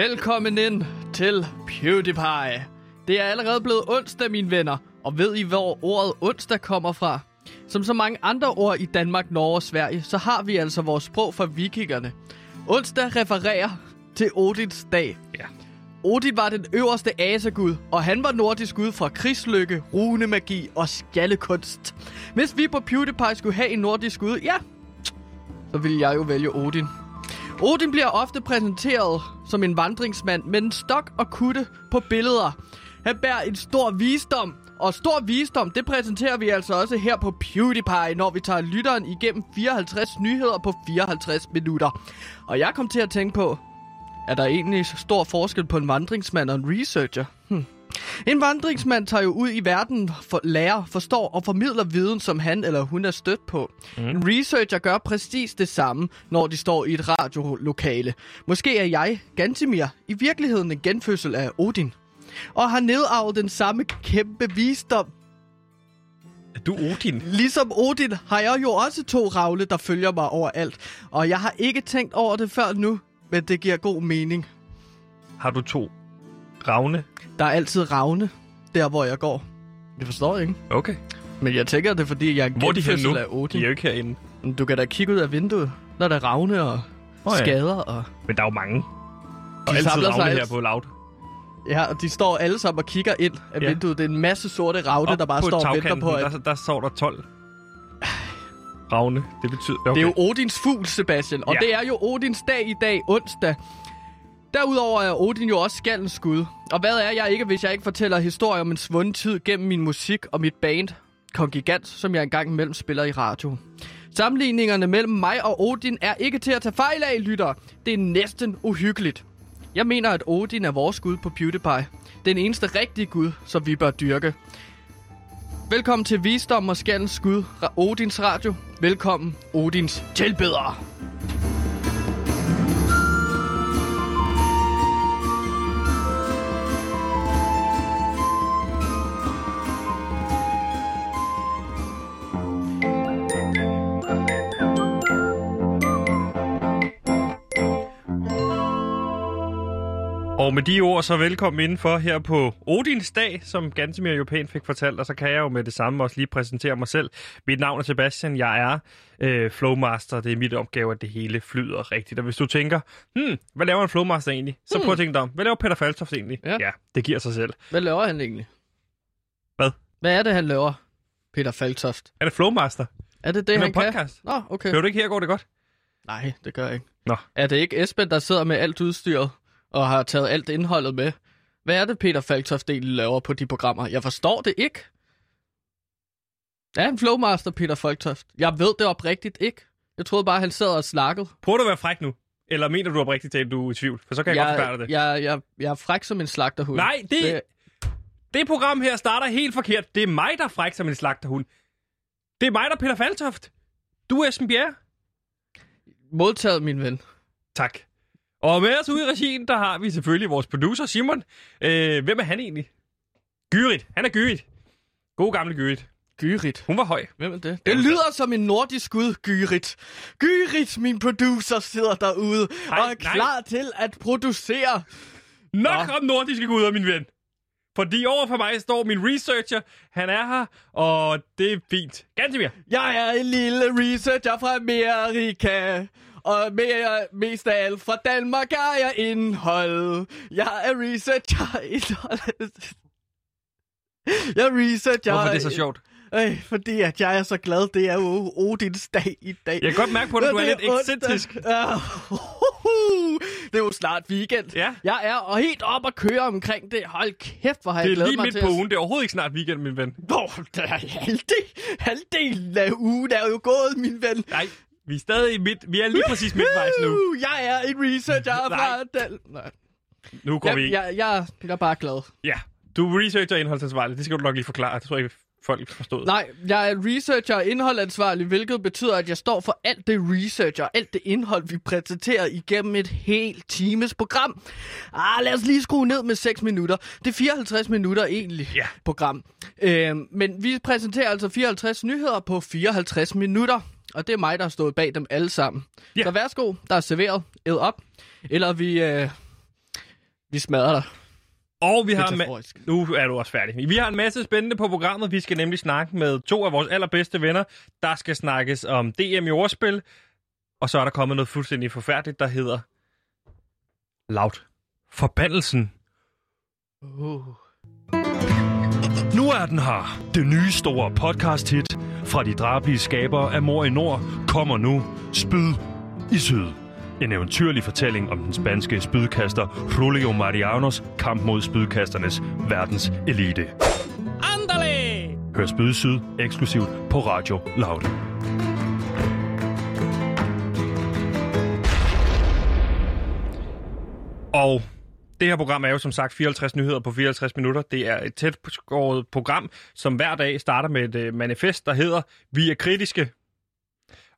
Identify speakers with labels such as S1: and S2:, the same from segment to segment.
S1: Velkommen ind til PewDiePie. Det er allerede blevet onsdag, mine venner, og ved I, hvor ordet onsdag kommer fra? Som så mange andre ord i Danmark, Norge og Sverige, så har vi altså vores sprog for vikingerne. Onsdag refererer til Odins dag.
S2: Ja.
S1: Odin var den øverste asegud, og han var nordisk gud for krigslykke, runemagi og skjaldekunst. Hvis vi på PewDiePie skulle have en nordisk gud, ja, så ville jeg jo vælge Odin. Odin bliver ofte præsenteret som en vandringsmand med en stok og kutte på billeder. Han bærer en stor visdom, og stor visdom, det præsenterer vi altså også her på PewDiePie, når vi tager lytteren igennem 54 nyheder på 54 minutter. Og jeg kom til at tænke på, er der egentlig så stor forskel på en vandringsmand og en researcher? Hm. En vandringsmand tager jo ud i verden for lærer, forstår og formidler viden, som han eller hun er stødt på. Mm. En researcher gør præcis det samme, når de står i et radiolokale. Måske er jeg, Gantimir, i virkeligheden en genfødsel af Odin. Og har nedarvet den samme kæmpe visdom.
S2: Er du Odin?
S1: Ligesom Odin har jeg jo også to ravle, der følger mig overalt. Og jeg har ikke tænkt over det før nu, men det giver god mening.
S2: Har du to ravne?
S1: Der er altid ravne, der hvor jeg går. Det forstår jeg ikke.
S2: Okay.
S1: Men jeg tænker, det er fordi, jeg er
S2: Hvor er de nu?
S1: af
S2: De
S1: Odin.
S2: er jo ikke herinde.
S1: Men Du kan da kigge ud af vinduet, når der er ravne og oh,
S2: ja.
S1: skader. Og,
S2: Men der er jo mange. Og
S1: De
S2: altid
S1: samler sig
S2: ravne her på loud.
S1: ja, og de står alle sammen og kigger ind af
S2: Ja.
S1: vinduet. Det er en masse sorte ravne,
S2: Op
S1: der bare står og venter på, at...
S2: der, der står der 12 ravne. Det betyder... Okay.
S1: Det er jo Odins fugl, Sebastian. Og
S2: Ja.
S1: det er jo Odins dag i dag, onsdag. Derudover er Odin jo også skaldens skud. Og hvad er jeg ikke, hvis jeg ikke fortæller historier om en svunden tid gennem min musik og mit band, Kongigant, som jeg engang imellem spiller i radio. Sammenligningerne mellem mig og Odin er ikke til at tage fejl af, lytter. Det er næsten uhyggeligt. Jeg mener, at Odin er vores gud på PewDiePie. Den eneste rigtige gud, som vi bør dyrke. Velkommen til Visdom og Skaldens Skud, Odins Radio. Velkommen, Odins tilbedere.
S2: Og med de ord, så velkommen indenfor her på Odins dag, som Gantemir jo pænt fik fortalt, og så kan jeg jo med det samme også lige præsentere mig selv. Mit navn er Sebastian, jeg er øh, Flowmaster, det er mit opgave, at det hele flyder rigtigt. Og hvis du tænker, hmm, hvad laver en Flowmaster egentlig? Så
S1: Hmm.
S2: prøv at tænke dig om, hvad laver Peter Faltoft egentlig?
S1: Ja.
S2: ja, det giver sig selv.
S1: Hvad laver han egentlig?
S2: Hvad?
S1: Hvad er det, han laver, Peter Faltoft?
S2: Er Flowmaster.
S1: Er det det,
S2: Han
S1: han,
S2: er
S1: kan?
S2: podcast.
S1: Nå, okay.
S2: Hører du ikke her, går det godt?
S1: Nej, det gør jeg ikke.
S2: Nå.
S1: Er det ikke Esben, der sidder med alt udstyret og har taget alt indholdet med? Hvad er det, Peter Faltoft egentlig laver på de programmer? Jeg forstår det ikke. Er han Flowmaster, Peter Faltoft? Jeg ved det oprigtigt ikke. Jeg troede bare, han sad og snakkede.
S2: Prøv du at være fræk nu. Eller mener du oprigtigt talt, du er i tvivl? For så kan jeg, godt forklare det.
S1: Jeg, jeg, jeg er fræk som en slagterhund.
S2: Nej, det, det... det program her starter helt forkert. Det er mig, der er fræk som en slagterhund. Det er mig, der er Peter Faltoft. Du er Esben Bjerre.
S1: Modtaget, min ven.
S2: Tak. Og med os ude i regien, der har vi selvfølgelig vores producer, Simon. Øh, hvem er han egentlig? Gyrit. Han er Gyrit. God gamle Gyrit.
S1: Gyrit.
S2: Hun var høj.
S1: Hvem er det? Det lyder som en nordisk gud, Gyrit. Gyrit, min producer, sidder derude
S2: Nej,
S1: og er
S2: nej.
S1: klar til at producere.
S2: Nok
S1: Nå.
S2: om nordiske guder, min ven. Fordi over for mig står min researcher. Han er her, og det er fint. Gantemir.
S1: Jeg er en lille researcher fra Amerika. Og mere, mest af alt fra Danmark er jeg indhold. Jeg er researcher indhold. Jeg er researcher.
S2: Hvorfor er det så sjovt?
S1: Øh, fordi at jeg er så glad. Det er jo Odins dag i dag.
S2: Jeg kan godt mærke på
S1: Ja,
S2: du er
S1: det
S2: lidt ekscentrisk.
S1: Ja. Det er jo snart weekend.
S2: Ja.
S1: Jeg er og helt op at køre omkring det. Hold kæft, hvor har jeg
S2: Det er
S1: glædet
S2: lige
S1: mig
S2: midt
S1: til
S2: på
S1: at-
S2: ugen. Det er overhovedet ikke snart weekend, min ven.
S1: Nå, der er halvdel, halvdelen af ugen er jo gået, min ven.
S2: Nej, vi er stadig midt. Vi er lige præcis midtvejs nu.
S1: Jeg er en researcher fra den. Nej.
S2: Nu går vi
S1: Jeg,
S2: ikke.
S1: jeg, jeg, jeg er bare glad.
S2: Ja, du er researcher og indholdsansvarlig. Det skal du nok lige forklare. Det tror jeg ikke, folk forstod.
S1: Nej, jeg er researcher og indholdansvarlig, hvilket betyder, at jeg står for alt det research og alt det indhold, vi præsenterer igennem et helt times program. Ah, lad os lige skrue ned med 6 minutter. Det er 54 minutter egentlig
S2: Ja.
S1: program. Øhm, men vi præsenterer altså 54 nyheder på 54 minutter. Og det er mig, der har stået bag dem alle sammen.
S2: Ja.
S1: Så værsgo, der er serveret. Ed op. Eller vi... Øh, Vi smadrer dig.
S2: Og vi har ma- nu er du også færdig. Vi har en masse spændende på programmet. Vi skal nemlig snakke med to af vores allerbedste venner. Der skal snakkes om DM i ordspil. Og så er der kommet noget fuldstændig forfærdeligt, der hedder... Loud. Forbandelsen.
S1: Uh.
S3: Nu er den her. Det nye store podcast-hit fra de drabelige skabere af Mor i Nord kommer nu. Spyd i Syd. En eventyrlig fortælling om den spanske spydkaster Julio Marianos kamp mod spydkasternes verdens elite.
S2: Andale!
S3: Hør Spyd i Syd eksklusivt på Radio Loud.
S2: Og det her program er jo som sagt 54 nyheder på 54 minutter. Det er et tæt skåret program, som hver dag starter med et øh, manifest, der hedder Vi er kritiske.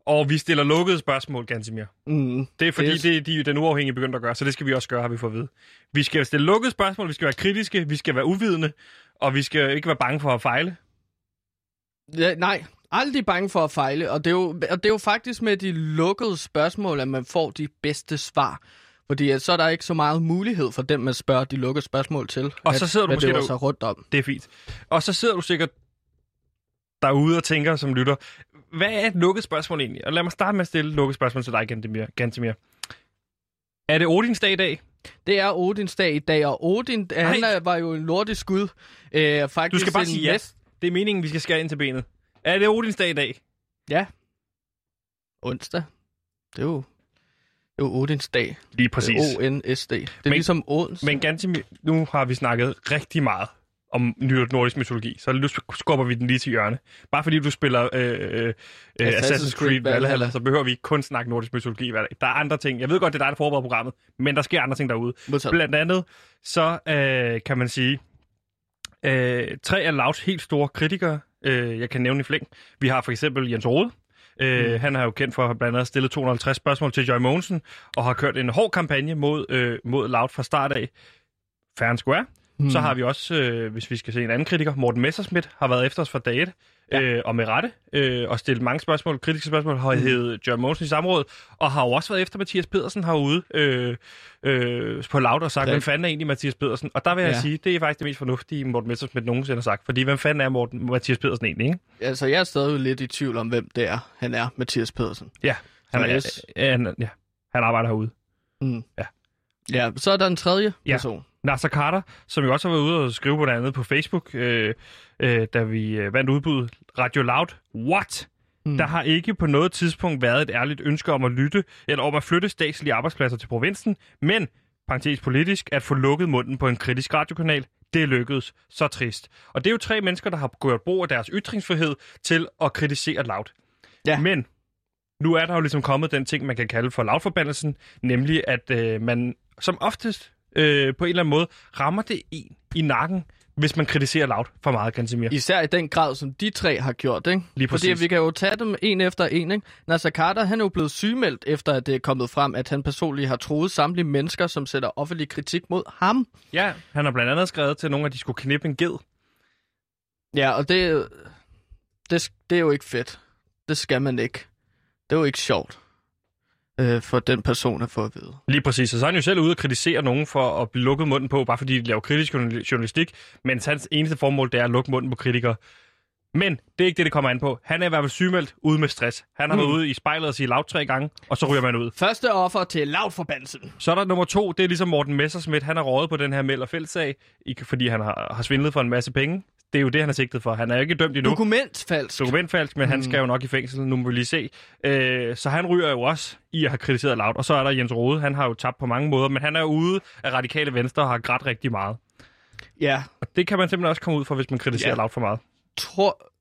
S2: Og vi stiller lukkede spørgsmål, Gansimir.
S1: Mm.
S2: Det er fordi,
S1: Yes.
S2: det er de, den uafhængige begyndt at gøre, så det skal vi også gøre, har vi fået at vide. Vi skal stille lukkede spørgsmål, vi skal være kritiske, vi skal være uvidende, og vi skal ikke være bange for at fejle.
S1: Ja, nej, aldrig bange for at fejle, og det, er jo, og det er jo faktisk med de lukkede spørgsmål, at man får de bedste svar. Fordi at så er der ikke så meget mulighed for dem, man spørger de lukkede spørgsmål til.
S2: Og
S1: at,
S2: så sidder du måske derude-
S1: rundt om.
S2: Det er fint. Og så sidder du sikkert derude og tænker som lytter, hvad er et lukket spørgsmål egentlig? Og lad mig starte med at stille et lukket spørgsmål til dig, Gantemir. Gantemir. Er det Odins dag i dag?
S1: Det er Odins dag i dag, og Odin, han er, var jo en nordisk gud. Øh, faktisk
S2: Du skal bare sige ja.
S1: mest-
S2: Det er meningen, vi skal skære ind til benet. Er det Odins dag i dag?
S1: Ja. Onsdag. Det er jo, jo Odins dag.
S2: Lige præcis.
S1: O-N-S-D. Det er
S2: Men-
S1: ligesom Odens.
S2: Men Gantemir, nu har vi snakket rigtig meget om nordisk mytologi, så nu skubber vi den lige til hjørne. Bare fordi du spiller øh, øh, øh, Assassin's Creed Valhalla, så behøver vi ikke kun snakke nordisk mytologi hver dag. Der er andre ting. Jeg ved godt, det er dig, der forbereder programmet, men der sker andre ting derude.
S1: Modtaget.
S2: Blandt andet, så øh, kan man sige, øh, tre af Louds helt store kritikere, øh, jeg kan nævne i flæng. Vi har for eksempel Jens Rode. Øh, mm. Han er jo kendt for at have blandt andet stillet 250 spørgsmål til Joy Mogensen, og har kørt en hård kampagne mod, øh, mod Loud fra start af. Fair and square. Mm. Så har vi også, øh, hvis vi skal se en anden kritiker, Morten Messerschmidt, har været efter os fra dag 1, ja. øh, og med rette, øh, og stillet mange spørgsmål, kritiske spørgsmål, har mm. heddet John Mogensen i samråd, og har jo også været efter Mathias Pedersen herude øh, øh, på Loud og sagt, hvem fanden er egentlig Mathias Pedersen? Og der vil jeg
S1: Ja.
S2: sige, det er faktisk det mest fornuftige, Morten Messerschmidt nogensinde har sagt, fordi hvem fanden er Morten, Mathias Pedersen egentlig, ikke?
S1: Altså, jeg er stadig lidt i tvivl om, hvem det er. Han er Mathias Pedersen.
S2: Ja, han, er, ja, han, ja, han arbejder herude.
S1: Mm.
S2: Ja.
S1: Ja, så er der en tredje
S2: Ja.
S1: person.
S2: Nasser Carter, som jo også har været ude og skrive på det andet på Facebook, øh, øh, da vi øh, vandt udbuddet Radio Loud. What? Mm. Der har ikke på noget tidspunkt været et ærligt ønske om at lytte, eller om at flytte statslige arbejdspladser til provinsen, men, parentes politisk, at få lukket munden på en kritisk radiokanal, det lykkedes. Så trist. Og det er jo tre mennesker, der har gjort brug af deres ytringsfrihed til at kritisere Loud.
S1: Ja.
S2: Men nu er der jo ligesom kommet den ting, man kan kalde for lavforbandelsen, nemlig at øh, man som oftest øh, på en eller anden måde rammer det en i nakken, hvis man kritiserer Loud for meget, Gansimir.
S1: Især i den grad, som de tre har gjort, ikke?
S2: Lige
S1: Fordi
S2: præcis.
S1: vi kan jo tage dem en efter en, ikke? Nasser Carter, han er jo blevet sygemeldt, efter at det er kommet frem, at han personligt har troet samtlige mennesker, som sætter offentlig kritik mod ham.
S2: Ja, han har blandt andet skrevet til nogen, at de skulle knippe en ged.
S1: Ja, og det, det, det er jo ikke fedt. Det skal man ikke. Det er jo ikke sjovt øh, for den person at få at vide.
S2: Lige præcis. Og så er han jo selv ude og kritisere nogen for at blive lukket munden på, bare fordi de laver kritisk journal- journalistik, mens hans eneste formål, det er at lukke munden på kritikere. Men det er ikke det, det kommer an på. Han er i hvert fald sygemeldt ude med stress. Han har
S1: Mm.
S2: været ude i spejlet og sige Loud tre gange, og så ryger man ud.
S1: Første offer til lavforbandelsen.
S2: Så er der nummer to, det er ligesom Morten Messerschmidt. Han har rådet på den her Meld- og ikke fordi han har, har svindlet for en masse penge. Det er jo det, han er sigtet for. Han er jo ikke dømt endnu.
S1: Dokumentfalsk.
S2: Dokumentfalsk, men mm. han skal jo nok i fængsel. Nu må vi lige se. Øh, så han ryger jo også i at have kritiseret Loud. Og så er der Jens Rode. Han har jo tabt på mange måder, men han er ude af radikale venstre og har grædt rigtig meget.
S1: Ja,
S2: Og det kan man simpelthen også komme ud for, hvis man kritiserer
S1: Ja.
S2: Loud for meget.
S1: tror,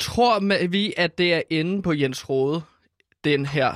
S1: tror vi, at det er inde på Jens Rode, den her,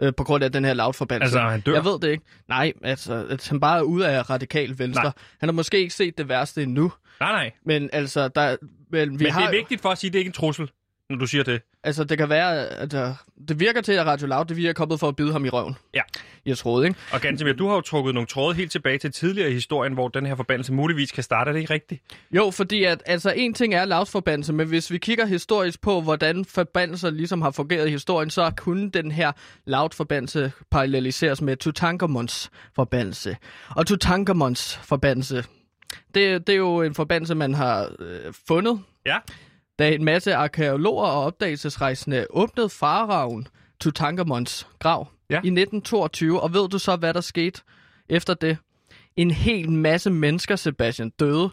S1: øh, på grund af den her lavforbandelse?
S2: Altså, han dør.
S1: Jeg ved det ikke. Nej, altså, at han bare er ude af radikal venstre.
S2: Nej.
S1: Han har måske ikke set det værste endnu,
S2: Nej, nej.
S1: men altså, der, men vi
S2: Men
S1: har
S2: det er
S1: jo-
S2: vigtigt for at sige, at det ikke er en trussel, når du siger det.
S1: Altså, det kan være, at uh, det virker til, at Radio Loud, det virker kommet for at bide ham i røven.
S2: Ja.
S1: Jeg troede, ikke?
S2: Og Gantemir, du har jo trukket nogle tråde helt tilbage til tidligere i historien, hvor den her forbandelse muligvis kan starte. Er det ikke rigtigt?
S1: Jo, fordi at, altså, en ting er Louds forbandelse, men hvis vi kigger historisk på, hvordan forbandelser ligesom har fungeret i historien, så kunne den her Loud forbandelse paralleliseres med Tutankhamons forbandelse. Og Tutankhamons forbandelse, det, det er jo en forbandelse, man har øh, fundet,
S2: Ja.
S1: da en masse arkeologer og opdagelsesrejsende åbnede faraven Tutankhamons grav
S2: Ja.
S1: i 1922. Og ved du så, hvad der skete efter det? En hel masse mennesker, Sebastian, døde,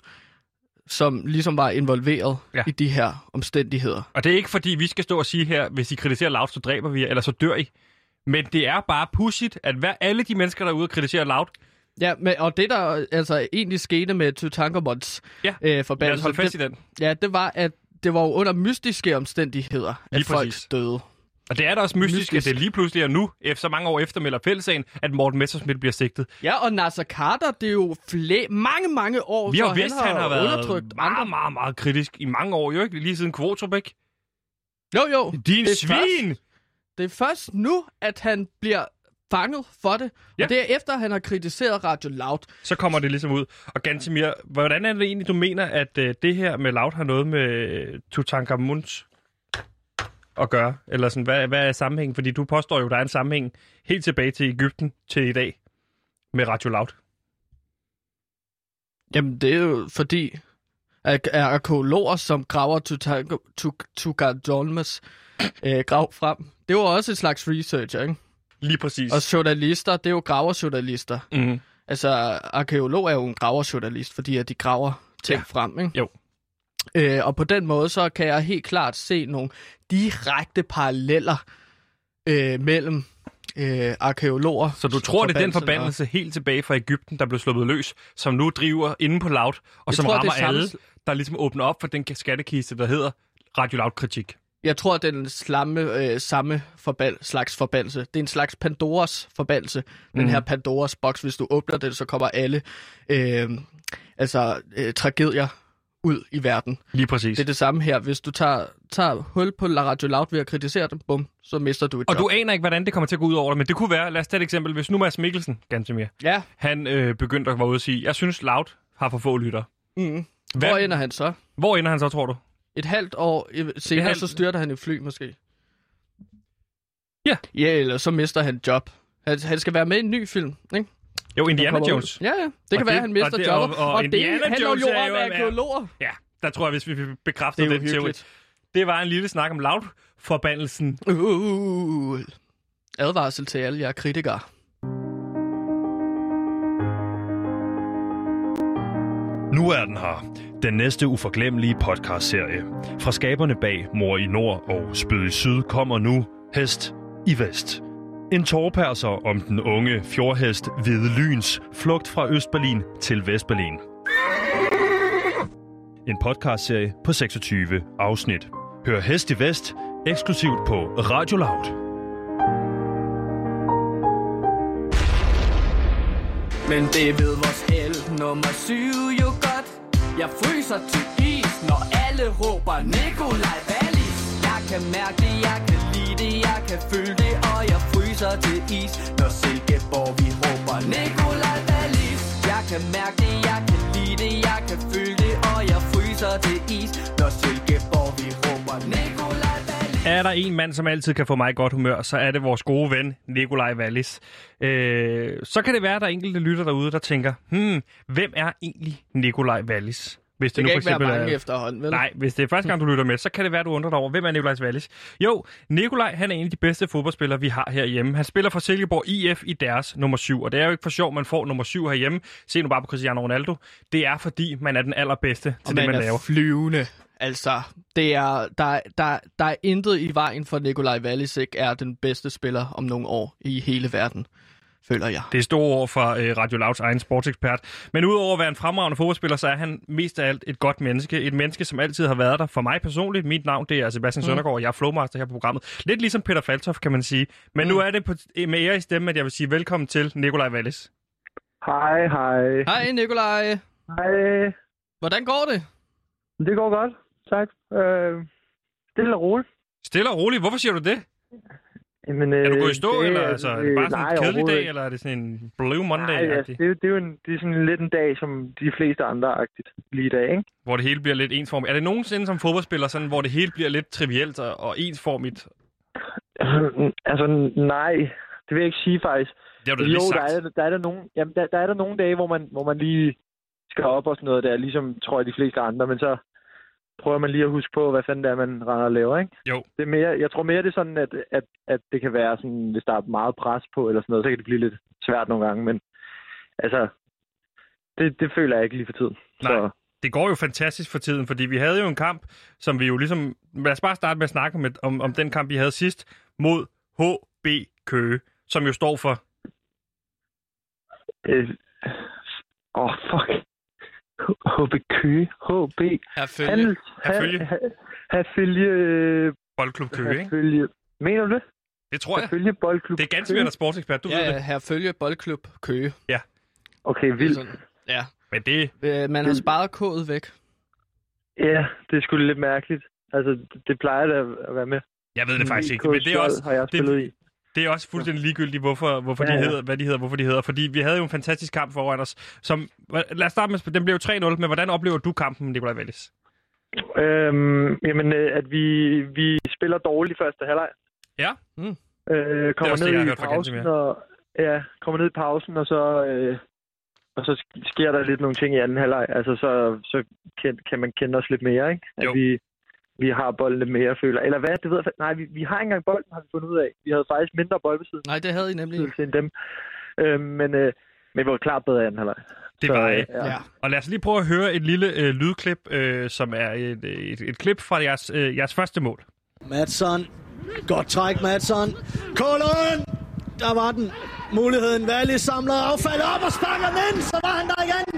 S1: som ligesom var involveret
S2: Ja.
S1: ja. i de her omstændigheder.
S2: Og det er ikke fordi, vi skal stå og sige her, hvis I kritiserer Loud, så dræber vi jer, eller så dør I. Men det er bare pudsigt, at hver, alle de mennesker, der er ude og kritisere Loud,
S1: Ja, men, og det der altså egentlig skete med Tutankhamons
S2: Ja,
S1: øh,
S2: os
S1: forbandelse,
S2: holde fast
S1: det,
S2: i den.
S1: ja, det var, at det var jo under mystiske omstændigheder, at
S2: Lige
S1: folk
S2: præcis.
S1: døde.
S2: Og det er da også mystisk,
S1: Mystisk.
S2: at det lige pludselig er nu, efter så mange år efter melder fællessagen, at Morten Messersmith bliver sigtet.
S1: Ja, og Nasser Carter, det er jo flere, mange, mange år,
S2: Vi har vidst, han har
S1: undertrykt
S2: været
S1: andre.
S2: meget, meget, meget kritisk i mange år, jo ikke? Lige siden Kvotrop, ikke?
S1: Jo, jo.
S2: Din
S1: Det
S2: svin!
S1: Det er først nu, at han bliver fanget for det.
S2: Ja.
S1: Og det er efter, at han har kritiseret Radio Loud.
S2: Så kommer det ligesom ud. Og Gantemir, hvordan er det egentlig, du mener, at øh, det her med Loud har noget med Tutankhamuns at gøre? Eller sådan, hvad, hvad er sammenhængen? Fordi du påstår jo, der er en sammenhæng helt tilbage til Ægypten til i dag med Radio Loud.
S1: Jamen, det er jo fordi, at at arkeologer, som graver Tutankhamun's øh, grav frem, det var også et slags research, ikke?
S2: Lige præcis.
S1: Og journalister, det er jo graverjournalister.
S2: mm.
S1: Altså, arkeolog er jo en graverjournalist, fordi at de graver ting
S2: Ja.
S1: frem, ikke?
S2: Jo.
S1: Øh, og på den måde, så kan jeg helt klart se nogle direkte paralleller øh, mellem øh, arkeologer.
S2: Så du tror, det er den
S1: og-
S2: forbandelse helt tilbage fra Ægypten, der blev sluppet løs, som nu driver inde på Loud, og
S1: Jeg
S2: som
S1: tror, det er
S2: rammer alle, der ligesom åbner op for den skattekiste, der hedder Radio Loud-kritik.
S1: Jeg tror, det er den slamme, øh, samme forband, slags forbandelse. Det er en slags Pandoras forbandelse. Den
S2: Mhm.
S1: her Pandoras boks, hvis du åbner den, så kommer alle øh, altså, øh, tragedier ud i verden.
S2: Lige præcis.
S1: Det er det samme her. Hvis du tager, tager hul på La Radio Loud ved at kritisere dem, bum, så mister du et
S2: Og
S1: job.
S2: du aner ikke, hvordan det kommer til at gå ud over dig, men det kunne være, lad os tage et eksempel, hvis nu Mads Mikkelsen, ganske mere,
S1: Ja.
S2: han øh, begyndte at være ude og sige, jeg synes Loud har for få lytter.
S1: Mm.
S2: Hvad-
S1: Hvor ender han så?
S2: Hvor ender han så, tror du?
S1: Et halvt år senere,
S2: halvt-
S1: så styrter han et fly måske.
S2: Ja.
S1: Ja, eller så mister han job. Han, han skal være med i en ny film, ikke?
S2: Jo, Indiana
S1: kommer ud.
S2: Jones.
S1: Ja, ja. Det
S2: Og
S1: kan være,
S2: det-
S1: at han mister
S2: det-
S1: jobbet.
S2: og- og
S1: og
S2: Indiana
S1: det handler
S2: Jones
S1: jo om arkeologer.
S2: Ja, der tror jeg, hvis vi bekræfter
S1: Det
S2: den teori. Det var en lille snak om Loud-forbandelsen.
S1: Uh, advarsel til alle jer kritikere.
S3: Nu er den her. Den næste uforglemmelige podcastserie. Fra skaberne bag Mor i Nord og Spyd i Syd kommer nu Hest i Vest. En tårperser om den unge fjordhest Hvide Lyns flugt fra Østberlin til Vestberlin. En podcastserie på 26 afsnit. Hør Hest i Vest eksklusivt på Radio Loud.
S1: Men det ved vores el nummer syv jo. Jeg fryser til is, når alle råber Nikolaj Wallis. Jeg kan mærke det, jeg kan lide det, jeg kan føle det, og jeg fryser til is, når Silkeborg vi råber Nikolaj Wallis. Jeg kan mærke det, jeg kan lide det, jeg kan føle det, og jeg fryser til is, når Silkeborg vi råber Nikolaj
S2: er der en mand, som altid kan få mig i godt humør, så er det vores gode ven, Nikolaj Wallis. Øh, så kan det være, at der er enkelte lytter derude, der tænker, hmm, hvem er egentlig Nikolaj Wallis? Hvis
S1: Det
S2: nu
S1: kan
S2: for
S1: ikke være
S2: eksempel
S1: mange
S2: er-
S1: efterhånden, vel?
S2: Nej, hvis det er første gang, du lytter med, så kan det være, du undrer dig over, hvem er Nikolaj Wallis? Jo, Nikolaj, han er en af de bedste fodboldspillere, vi har herhjemme. Han spiller for Silkeborg IF i deres nummer 7, og det er jo ikke for sjov, man får nummer 7 herhjemme. Se nu bare på Cristiano Ronaldo. Det er fordi, man er den allerbedste til
S1: og
S2: det,
S1: man
S2: man
S1: er
S2: laver.
S1: flyvende. Altså, det er, der, der, der er intet i vejen for, at Nikolaj Wallis ikke er den bedste spiller om nogle år i hele verden, føler jeg.
S2: Det er store ord fra øh, Radio Louds egen sportsekspert. Men udover at være en fremragende fodboldspiller, så er han mest af alt et godt menneske. Et menneske, som altid har været der for mig personligt. Mit navn det er Sebastian mm. Søndergaard, og jeg er flowmaster her på programmet. Lidt ligesom Peter Faltoff, kan man sige. Men mm. nu er det på, med ære i stemme, at jeg vil sige velkommen til Nikolaj Wallis.
S4: Hej, hej.
S1: Hej Nikolaj.
S4: Hej.
S1: Hvordan går det?
S4: Det går godt, tak. Øh, stille og roligt.
S2: Stille og roligt. Hvorfor siger du det?
S4: Jamen,
S2: Er du
S4: øh,
S2: gået i stå,
S4: det,
S2: eller altså, er det bare sådan
S4: nej,
S2: en kedelig dag, eller er det sådan en Blue Monday,
S4: Nej, altså, det, er, det er jo en, det er sådan lidt en dag, som de fleste andre-agtigt lige i dag, ikke?
S2: hvor det hele bliver lidt ensformigt? Er det nogensinde som fodboldspiller, sådan, hvor det hele bliver lidt trivielt og, og ensformigt?
S4: altså, nej, det vil jeg ikke sige faktisk.
S2: Det har du
S4: jo,
S2: lige
S4: der
S2: sagt.
S4: er, der, er der, nogle, jamen, der, der er der nogle dage, hvor man, hvor man lige skal op og sådan noget der, ligesom tror jeg de fleste andre, men så prøver man lige at huske på, hvad fanden det er, man render og laver, ikke?
S2: Jo.
S4: Det er mere, jeg tror mere, det er sådan, at, at, at det kan være sådan, hvis der er meget pres på eller sådan noget, så kan det blive lidt svært nogle gange, men altså, det, det føler jeg ikke lige for tiden.
S2: Nej.
S4: Så,
S2: det går jo fantastisk for tiden, fordi vi havde jo en kamp, som vi jo ligesom... Lad os bare starte med at snakke med, om, om den kamp, vi havde sidst mod HB Køge, som jo står for...
S4: øh, åh, oh, fuck. HB Køge, HB,
S1: Herfølge.
S2: Herfølge.
S4: Herfølge, øh,
S2: Boldklub Køge, ikke?
S4: Mener du det?
S2: Det tror jeg.
S4: Herfølge Boldklub
S2: Det er ganske mere der sportsekspert, du ved
S1: Ja,
S2: det.
S1: Herfølge Boldklub Køge.
S4: Okay,
S1: Det er
S4: vildt.
S1: sådan. Ja.
S2: Men det...
S1: Øh, Man har sparet kodet væk.
S4: Ja, det er sgu lidt mærkeligt. Altså, det, det plejer det at være med.
S2: Jeg ved det faktisk ikke,
S4: IK
S2: men det er også...
S4: har jeg
S2: det-
S4: spillet i.
S2: Det er også fuldstændig ligegyldigt, hvorfor, hvorfor
S4: Ja,
S2: de
S4: ja.
S2: hedder, hvad de hedder, hvorfor de hedder. Fordi vi havde jo en fantastisk kamp foran os. Som, lad os starte med, den blev jo 3-0, men hvordan oplever du kampen, Nikolaj Wallis?
S4: Øhm, jamen, øh, at vi, vi spiller dårligt i første halvleg.
S2: Ja.
S1: Mm.
S4: Øh, kommer
S2: det,
S4: ned
S2: jeg har hørt fra
S4: pausen, og, ja, kommer ned i pausen, og så, øh, og så sk- sker der lidt nogle ting i anden halvleg. Altså, så, så kan, kan man kende os lidt mere, ikke? At
S2: Jo.
S4: vi, vi har bolden lidt mere, føler. Eller hvad? Det ved jeg, Nej, vi, vi har ikke engang bolden, har vi fundet ud af. Vi havde faktisk mindre boldbesiddelse
S1: Nej, det havde I nemlig.
S4: end dem. Øh, men, øh, men vi var klart bedre i anden halvleg.
S2: Det var
S4: øh,
S2: I.
S4: Ja.
S1: Ja.
S2: Og lad os lige prøve at høre et lille øh, lydklip, øh, som er et, et, et klip fra jeres, øh, jeres første mål.
S5: Madsson. Godt træk, Madsson. Kålund! Der var den. Muligheden. Wallis samler affaldet op og sparker den ind. Så var han der igen.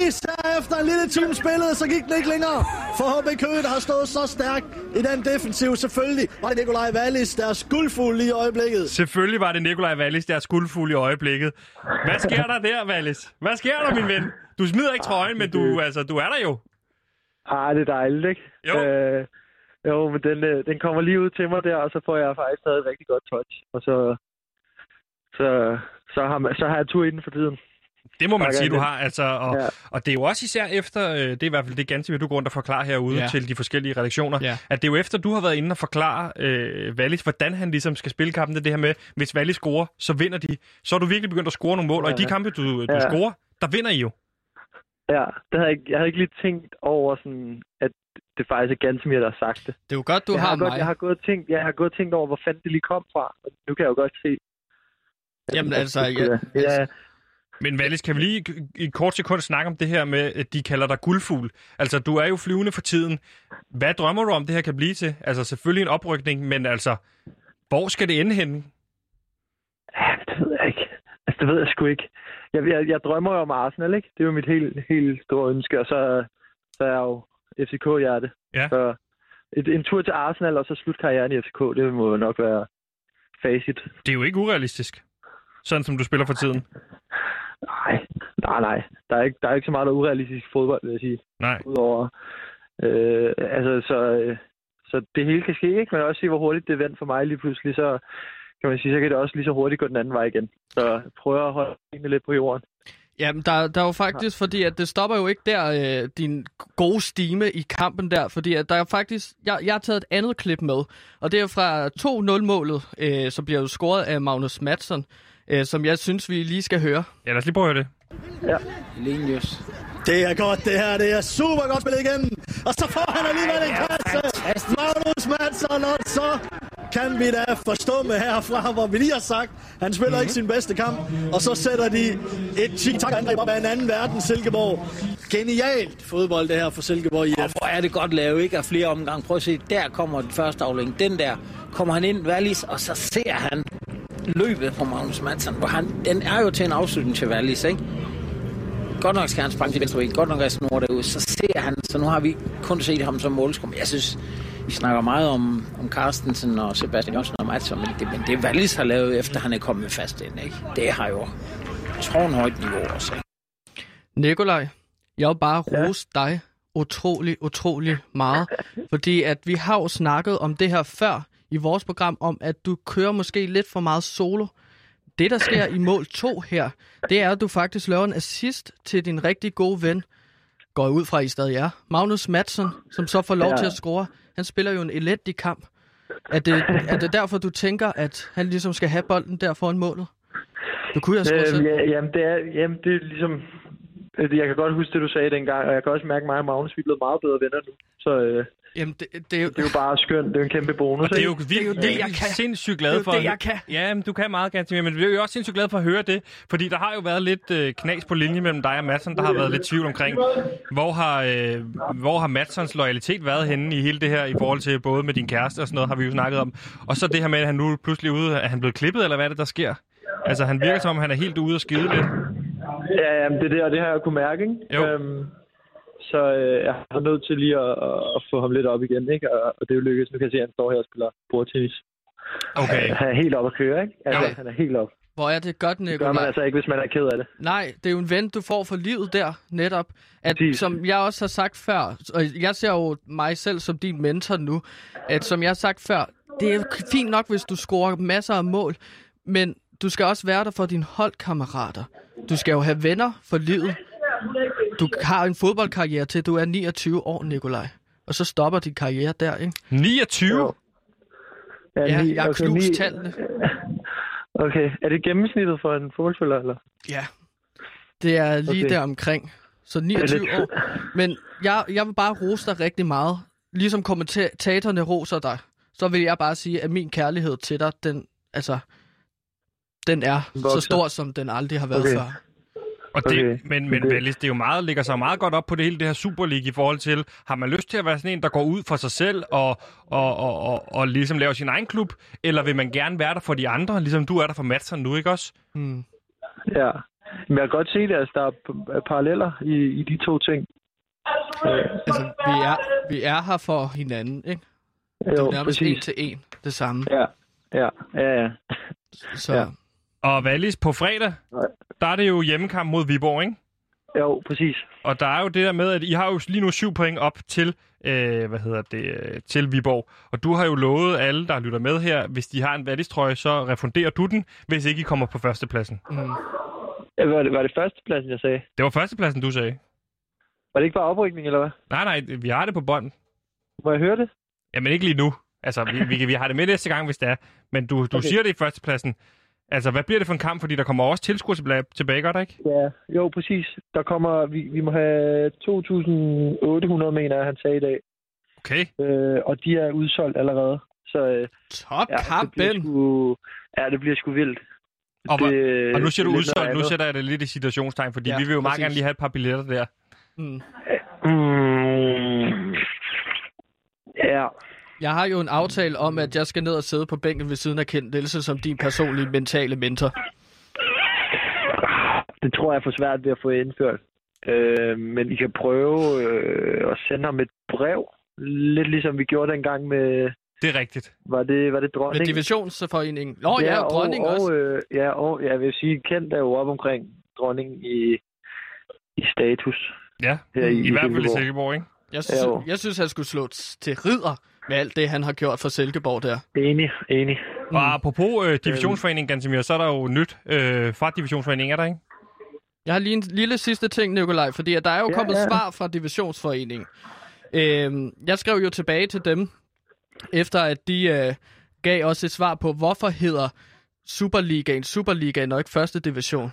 S5: Wallis. Efter en lille time spillet, så gik den ikke længere. For HB Køge, der har stået så stærkt i den defensiv. Selvfølgelig var det Nikolaj Wallis, der er skuldfuld i øjeblikket.
S2: Selvfølgelig var det Nikolaj Wallis, der er skuldfuld i øjeblikket. Hvad sker der der, Wallis? Hvad sker der, min ven? Du smider ikke trøjen, men du, altså, du er der jo.
S4: Ah, det er dejligt, ikke?
S2: Jo.
S4: Øh, jo, men den, øh, den kommer lige ud til mig der, og så får jeg faktisk taget et rigtig godt touch. Og så, så, så, har, man, så har jeg tur i den for tiden.
S2: Det må man sige, du har. Altså, og,
S4: Ja.
S2: og det er jo også især efter, øh, det er i hvert fald det ganske, du går rundt og forklarer herude
S1: Ja.
S2: til de forskellige redaktioner,
S1: Ja.
S2: at det er jo efter, du har været inde og forklare øh, Wallis, hvordan han ligesom skal spille kampen. Det det her med, hvis Wallis scorer, så vinder de. Så er du virkelig begyndt at score nogle mål, og i de
S4: Ja.
S2: kampe, du, du
S4: Ja.
S2: scorer, der vinder I jo.
S4: Ja, det havde jeg, ikke- jeg havde ikke lige tænkt over, sådan, at det faktisk er Gantemir, der har sagt det.
S1: Det er jo godt, du
S4: jeg,
S1: har,
S4: har godt,
S1: mig.
S4: jeg, har gået og tænkt, jeg har gået og tænkt over, hvor fanden det lige kom fra. Og nu kan jeg jo godt se.
S1: Jamen altså, ja,
S4: være- ja,
S2: Men Wallis, kan vi lige i et kort sekund snakke om det her med, at de kalder dig guldfugl? Altså, du er jo flyvende for tiden. Hvad drømmer du om, det her kan blive til? Altså, selvfølgelig en oprykning, men altså, hvor skal det ende henne?
S4: ja, det ved jeg ikke. Altså, det ved jeg sgu ikke. Jeg, jeg, jeg drømmer jo om Arsenal, ikke? Det er jo mit helt, helt store ønske. Og så, så er jeg jo FCK-hjerte.
S2: Ja.
S4: Så et, en tur til Arsenal, og så slut karrieren i FCK, det må jo nok være facit.
S2: Det er jo ikke urealistisk, sådan som du spiller for tiden.
S4: Nej, nej, nej. Der er ikke, der er ikke så meget der er urealistisk fodbold, vil jeg sige.
S2: Nej.
S4: Udover, øh, altså, så, øh, så det hele kan ske, ikke? Men også se, hvor hurtigt det vendt for mig lige pludselig, så kan man sige, så kan det også lige så hurtigt gå den anden vej igen. Så prøv at holde tingene lidt på jorden.
S1: Jamen, der, der er jo faktisk, fordi at det stopper jo ikke der, øh, din gode stime i kampen der, fordi at der er faktisk, jeg, jeg har taget et andet klip med, og det er fra 2-0-målet, øh, som bliver jo scoret af Magnus Madsen, øh, som jeg synes, vi lige skal høre.
S2: Ja, lad os lige prøve at høre det.
S6: Lenius.
S5: Det er godt, det her. Det er super godt spillet igen. Og så får han alligevel en kasse. Magnus Madsen, og så kan vi da forstå med herfra, hvor vi lige har sagt, han spiller mm-hmm. ikke sin bedste kamp. Og så sætter de et tiki-taka-angreb op af en anden verden, Silkeborg. Genialt fodbold, det her for Silkeborg IF.
S6: Og hvor er det godt lavet, ikke? Af flere omgange. Prøv at se, der kommer den første aflæng. Den der kommer han ind, Wallis, og så ser han løbet på Magnus Madsen. Hvor han, den er jo til en afslutning til Wallis, ikke? Godt nok skal han sprang til venstre ben, godt nok er snor derud, så ser han, så nu har vi kun set ham som målskum. Jeg synes, vi snakker meget om, om Carstensen og Sebastian Jørgensen og Madsen, men det, men det Wallis har lavet, efter han er kommet fast ind, ikke? Det har jo tårnhøjt niveau også, ikke?
S1: Nikolaj, jeg vil bare
S4: Ja.
S1: rose dig utrolig, utrolig meget. Fordi at vi har jo snakket om det her før i vores program, om at du kører måske lidt for meget solo. Det, der sker i mål 2 her, det er, at du faktisk laver en assist til din rigtig gode ven, går jeg ud fra, I stadig er, Magnus Madsen, som så får lov
S4: Ja.
S1: til at score. Han spiller jo en elendig kamp. Er det, er det derfor, du tænker, at han ligesom skal have bolden der foran målet? Du kunne jo have
S4: Øh,
S1: selv.
S4: ja, jamen, det er, jamen, det er ligesom... øh, Jeg kan godt huske det, du sagde dengang, og jeg kan også mærke, at mig og Magnus vi er blevet meget bedre venner nu. Så øh,
S1: Jamen, det, det, er jo,
S4: det er jo bare skønt. Det er en kæmpe bonus.
S2: Og det er jo
S1: jo det, jeg kan.
S2: sindssygt
S1: Det er
S2: glad
S1: jo
S2: for.
S1: det, jeg kan.
S2: Ja, men du kan meget gerne, men vi er jo også sindssygt glade for at høre det, fordi der har jo været lidt øh, knas på linje mellem dig og Madsen, der har været lidt tvivl omkring, hvor har, øh, hvor har Madsens loyalitet været henne i hele det her, i forhold til både med din kæreste og sådan noget, har vi jo snakket om. Og så det her med, at han nu pludselig er ude, er han blevet klippet, eller hvad er det, der sker? Altså, han virker som om, han er helt ude og skide lidt.
S4: Ja, jamen, det er det, og det har jeg kunne mærke, ikke?
S2: Jo.
S4: Øhm, så øh, jeg har nødt til lige at, at, få ham lidt op igen, ikke? Og, og det er jo lykkedes. Nu kan jeg se, at han står her og spiller bordtennis.
S2: Okay.
S4: Han er helt op at køre, ikke? Altså,
S1: Jo.
S4: han er helt op.
S1: Hvor er det godt,
S4: Det gør man
S1: Nicolaj.
S4: altså ikke, hvis man er ked af det.
S1: Nej, det er jo en ven, du får for livet der, netop. At,
S4: Præcis.
S1: som jeg også har sagt før, og jeg ser jo mig selv som din mentor nu, at som jeg har sagt før, det er fint nok, hvis du scorer masser af mål, men du skal også være der for dine holdkammerater. Du skal jo have venner for livet. Du har en fodboldkarriere til, du er 29 år, Nikolaj. Og så stopper din karriere der, ikke?
S2: 29?
S4: Jo.
S1: Ja,
S4: ni-
S1: jeg har
S4: okay,
S1: knust
S4: ni-
S1: tallene.
S4: Okay, er det gennemsnittet for en fodboldspiller, eller?
S1: Ja, det er lige
S4: Okay.
S1: der omkring. Så 29
S4: Er det-
S1: år. Men jeg, jeg vil bare rose dig rigtig meget. Ligesom kommentatorerne roser dig, så vil jeg bare sige, at min kærlighed til dig, den, altså, den er så
S4: Vokser.
S1: stor, som den aldrig har været
S4: Okay.
S1: før.
S2: Og det,
S4: Okay.
S2: Men, men
S4: Det-
S2: Wallis, det er jo meget, ligger sig meget godt op på det hele det her Super League i forhold til, har man lyst til at være sådan en, der går ud for sig selv og, og, og, og, og ligesom laver sin egen klub, eller vil man gerne være der for de andre, ligesom du er der for Madsen nu, ikke også?
S1: Hmm.
S4: Ja. Men jeg kan godt se det, altså, der er p- paralleller i, i de to ting. Øh,
S1: Altså, vi er, vi er her for hinanden, ikke? Det er jo nærmest en til en, det samme.
S4: Ja, ja, ja, ja.
S1: Så
S4: Ja.
S2: Og Wallis, på fredag, der er det jo hjemmekamp mod Viborg, ikke?
S4: Jo, præcis.
S2: Og der er jo det der med, at I har jo lige nu syv point op til, øh, hvad hedder det, øh, til Viborg. Og du har jo lovet alle, der lytter med her, hvis de har en Wallis-trøje, så refunderer du den, hvis ikke I kommer på førstepladsen.
S1: mm,
S4: Var det, var det førstepladsen, jeg sagde?
S2: Det var førstepladsen, du sagde.
S4: Var det ikke bare oprykning, eller hvad?
S2: Nej, nej, vi har det på bånd.
S4: Må jeg høre det?
S2: Jamen ikke lige nu. Altså, vi, vi, vi har det med næste gang, hvis det er. Men du, du. Okay. siger det i førstepladsen. Altså, hvad bliver det for en kamp? Fordi der kommer også tilskuere tilbage, gør der ikke?
S4: Ja, jo, præcis. Der kommer, vi, vi må have 2.800, mener jeg, han sagde i dag.
S2: Okay.
S4: Øh, og de er udsolgt allerede. Så øh,
S1: top
S4: ja, det bliver
S1: kampen!
S4: sgu, ja, det bliver sgu vildt.
S2: Og,
S4: det,
S2: og nu siger
S4: det
S2: du udsolgt, nu sætter jeg det lidt i situationstegn, fordi
S1: Ja,
S2: vi vil jo meget gerne lige have et par billetter der.
S1: Mm.
S4: Mm, ja,
S1: Jeg har jo en aftale om, at jeg skal ned og sidde på bænken ved siden af Kent Nielsen som din personlige mentale mentor.
S4: det tror jeg er for svært ved at få indført. Øh, men I kan prøve øh, at sende ham et brev. Lidt ligesom vi gjorde dengang med,
S2: Det er rigtigt.
S4: var det, var det
S1: Med
S4: dronning?
S1: divisionsforeningen. Nå ja, og dronning
S4: og,
S1: også.
S4: Og, øh, ja, og jeg vil sige, Kent er jo op omkring dronningen i, i status.
S2: Ja,
S4: Her
S2: i, i hvert fald i
S4: Silkeborg.
S2: Ikke?
S1: Jeg synes,
S4: jo.
S1: jeg synes, han skulle slå til ridder med alt det, han har gjort for Silkeborg der.
S4: Enig, enig.
S2: Mm. Og apropos øh, divisionsforeningen, Gansimir, så er der jo nyt øh, fra divisionsforeningen, er der ikke?
S1: Jeg har lige en lille sidste ting, Nikolaj, fordi at der er jo
S4: Ja,
S1: kommet
S4: ja.
S1: svar fra divisionsforeningen. Øhm, jeg skrev jo tilbage til dem, efter at de øh, gav os et svar på, hvorfor hedder Superligaen Superligaen og ikke første division.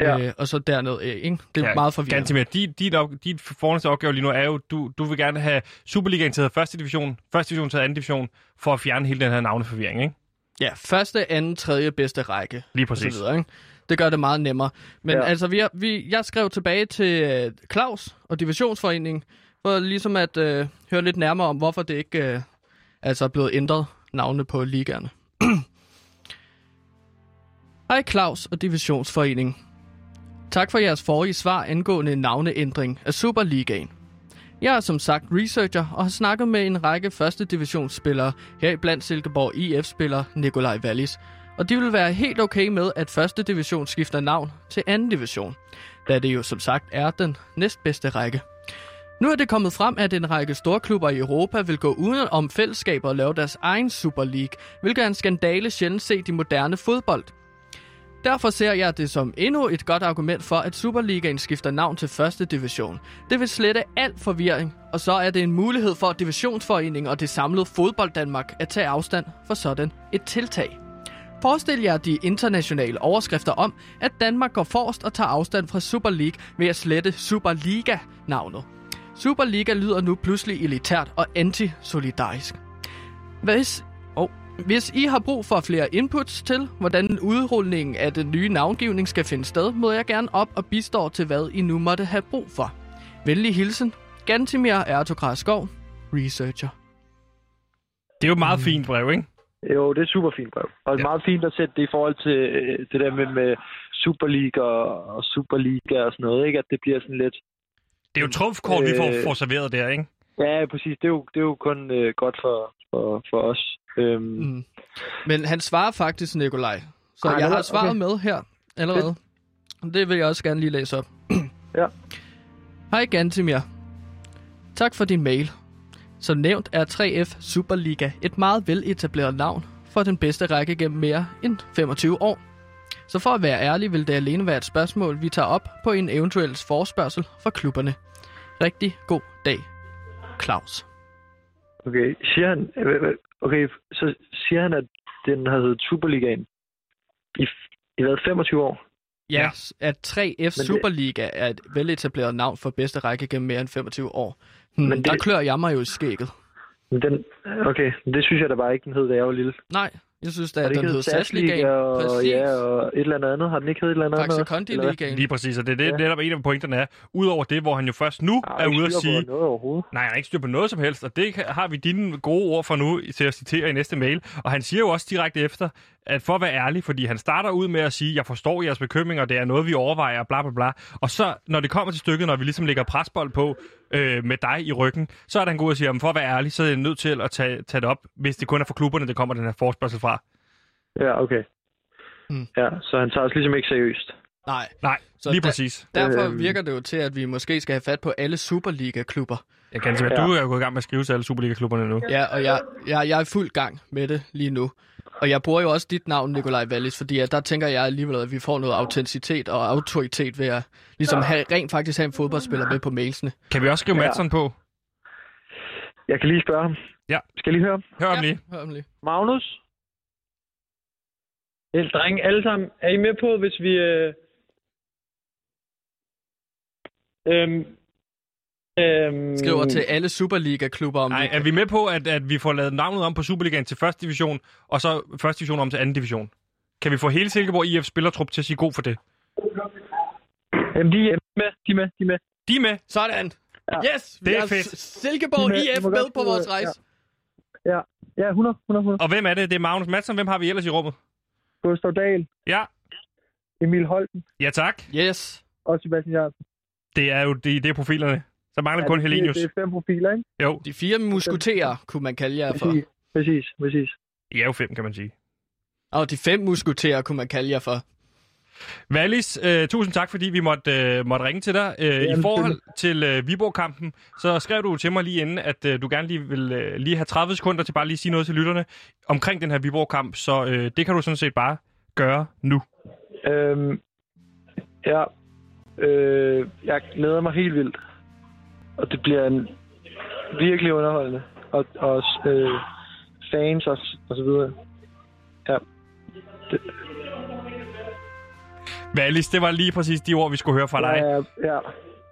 S4: Ja.
S1: Øh, og så derned, øh, ikke? Det er ja, meget forvirrende.
S2: Gansimir, dit, dit, op, dit fornemmeste opgave lige nu er jo, du, du vil gerne have Superligaen til første division, første division til anden division, for at fjerne hele den her navneforvirring, ikke?
S1: Ja, første, anden, tredje bedste række.
S2: Lige
S1: og så
S2: præcis.
S1: videre, ikke? Det gør det meget nemmere. Men. Ja. altså, vi, har, vi, jeg skrev tilbage til øh, Claus og Divisionsforeningen, for ligesom at øh, høre lidt nærmere om, hvorfor det ikke øh, altså er blevet ændret navne på ligaerne. Hej Claus og Divisionsforeningen. Tak for jeres forrige svar angående navneændring af Superligaen. Jeg er som sagt researcher og har snakket med en række første divisionsspillere, heriblandt Silkeborg IF-spiller Nikolaj Wallis, og de vil være helt okay med, at første division skifter navn til anden division, da det jo som sagt er den næstbedste række. Nu er det kommet frem, at en række storklubber i Europa vil gå uden om fællesskaber og lave deres egen Super League, hvilket er en skandale sjældent set i moderne fodbold. Derfor ser jeg det som endnu et godt argument for, at Superligaen skifter navn til første division. Det vil slette al forvirring, og så er det en mulighed for divisionsforeningen og det samlede fodbold Danmark at tage afstand for sådan et tiltag. Forestil jer de internationale overskrifter om, at Danmark går forrest og tager afstand fra Super League ved at slette Superliga-navnet. Superliga lyder nu pludselig elitært og antisolidarisk. Hvis, hvis I har brug for flere inputs til, hvordan udrulningen af den nye navngivning skal finde sted, må jeg gerne op og bistå til, hvad I nu måtte have brug for. Venlig hilsen, Gantimir Ertokras Skov, Researcher.
S2: Det er jo et meget fint brev, ikke?
S4: Jo, det er et super fint brev. Og det er
S2: Ja.
S4: meget fint at sætte det i forhold til øh, det der med, med Superliga og, Superliga og sådan noget, ikke? At det bliver sådan lidt...
S2: Det er jo trumfkort, vi får,
S4: Øh.
S2: får serveret der, ikke?
S4: Ja, præcis. Det er jo, det er jo kun øh, godt for, for, for os. Øhm, mm.
S1: Men han svarer faktisk, Nikolaj. Så
S4: Ej,
S1: jeg har
S4: okay.
S1: svaret med her allerede. Det vil jeg også gerne lige læse op.
S4: Ja.
S1: Hej Gantimir. Tak for din mail. Som nævnt er 3F Superliga et meget veletableret navn for den bedste række gennem mere end 25 år. Så for at være ærlig vil det alene være et spørgsmål, vi tager op på en eventuel forspørgsel fra klubberne. Rigtig god dag, Claus.
S4: Okay, siger han... Okay, så siger han, at den har heddet Superligaen i, i hvad, 25 år?
S1: Ja, at 3F
S4: det-
S1: Superliga er et veletableret navn for bedste række gennem mere end 25 år. Hmm,
S4: Men det-
S1: Der klør jeg mig jo i skægget.
S4: Men den, okay, det synes jeg da bare ikke, den hed, da jeg var lille.
S1: Nej, jeg synes da, at den
S4: ikke
S1: hed
S4: SAS-ligaen? Og, ja, og et eller andet. Har den ikke heddet et eller andet?
S1: Faxe? Kondi? Ligaen.
S2: Lige præcis, og det er det,
S1: Ja.
S2: ja. netop en af pointerne er, udover det, hvor han jo først nu
S4: har
S2: er ude at sige,
S4: noget overhovedet.
S2: nej, han har ikke styr på noget som helst, og det har vi dine gode ord for nu til at citere i næste mail. Og han siger jo også direkte efter, at for at være ærlig, fordi han starter ud med at sige, jeg forstår jeres bekymringer, det er noget, vi overvejer, bla bla bla. Og så, når det kommer til stykket, når vi ligesom lægger presbold på øh, med dig i ryggen, så er han god at sige, at for at være ærlig, så er jeg nødt til at tage, tage det op, hvis det kun er for klubberne, det kommer den her forspørgsel fra.
S4: Ja, okay.
S1: Mm.
S4: Ja, så han tager os ligesom ikke seriøst.
S1: Nej,
S2: Nej,
S1: Så
S2: lige
S1: da-
S2: præcis.
S1: derfor
S4: Øhm.
S1: virker det jo til, at vi måske skal have fat på alle Superliga-klubber.
S2: Jeg kan sige,
S4: Ja.
S2: du er jo gået i gang med at skrive til alle Superliga-klubberne nu.
S1: Ja, og jeg, jeg, jeg er i fuld gang med det lige nu. Og jeg bruger jo også dit navn, Nikolaj Wallis, fordi at der tænker jeg alligevel, at vi får noget autenticitet og autoritet ved at ligesom have, rent faktisk have en fodboldspiller med på mailsene.
S2: Kan vi også skrive
S4: Ja.
S2: Madsen på?
S4: Jeg kan lige spørge ham.
S2: Ja.
S4: Skal jeg lige høre ham?
S2: Hør om lige.
S1: hør om lige.
S4: Magnus? Helt drenge, alle sammen. Er I med på, hvis vi... Øh... Øhm... Øhm...
S1: Skriver til alle Superliga-klubber om
S2: Nej,
S1: vi
S2: er vi med på, at, at vi får lavet navnet om på Superligaen til første division, og så første division om til anden division? Kan vi få hele Silkeborg IF spillertrup til at sige god for det?
S4: Jamen, de er med. De er med. De er med.
S2: De er med.
S1: Sådan.
S4: Ja.
S1: Yes, vi
S2: Det er
S1: har
S2: fedt.
S1: Silkeborg
S4: De med.
S1: IF
S4: De
S1: med på vores
S4: ja.
S1: rejse.
S4: Ja, ja 100, 100, 100.
S2: Og hvem er det? Det er Magnus Madsen. Hvem har vi ellers i rummet?
S4: Gustav Dahl,
S2: Ja.
S4: Emil Holten
S2: Ja, tak.
S1: Yes.
S4: og Sebastian Jørgensen.
S2: Det er jo det, det er profilerne. Så mangler vi kun
S4: det,
S2: Helenius.
S4: det er fem profiler, ikke?
S2: Jo,
S1: De fire muskuterer, kunne man kalde jer for.
S4: Præcis, præcis, præcis.
S2: I er jo fem, kan man sige.
S1: Og de fem muskuterer, kunne man kalde jer for.
S2: Wallis, øh, tusind tak, fordi vi måtte, øh, måtte ringe til dig. Øh, I
S4: Jamen,
S2: forhold til øh, Viborg-kampen, så skrev du til mig lige inden, at øh, du gerne lige vil øh, lige have 30 sekunder til bare lige at sige noget til lytterne omkring den her Viborg-kamp, så øh, det kan du sådan set bare gøre nu.
S4: Øhm, ja, øh, jeg glæder mig helt vildt. Og det bliver en virkelig underholdende. Og, og øh, fans og, og så videre. Ja. Det,
S2: Wallis, det var lige præcis de ord, vi skulle høre fra dig.
S4: ja, ja.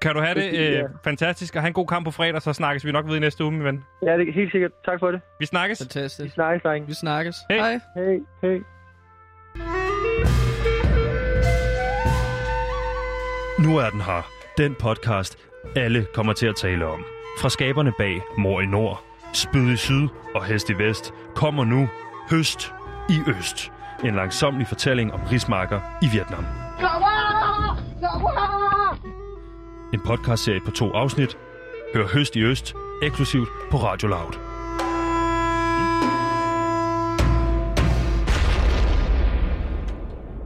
S2: Kan du have det
S4: ja.
S2: øh, fantastisk, og have en god kamp på fredag, så snakkes vi nok ved i næste uge, min ven.
S4: ja, det er helt sikkert. Tak for det.
S2: Vi snakkes.
S4: Vi
S1: Fantastisk.
S4: snakkes, drenge.
S1: Vi snakkes.
S2: Hej.
S1: Hej.
S4: Hej, hej.
S3: Nu er den her. Den podcast, alle kommer til at tale om. Fra skaberne bag Mor i Nord, Spyd i Syd og Hest i Vest kommer nu Høst i Øst. En langsomlig fortælling om rismarker i Vietnam. En podcastserie på to afsnit. Hør Høst i Øst eksklusivt på Radio Loud.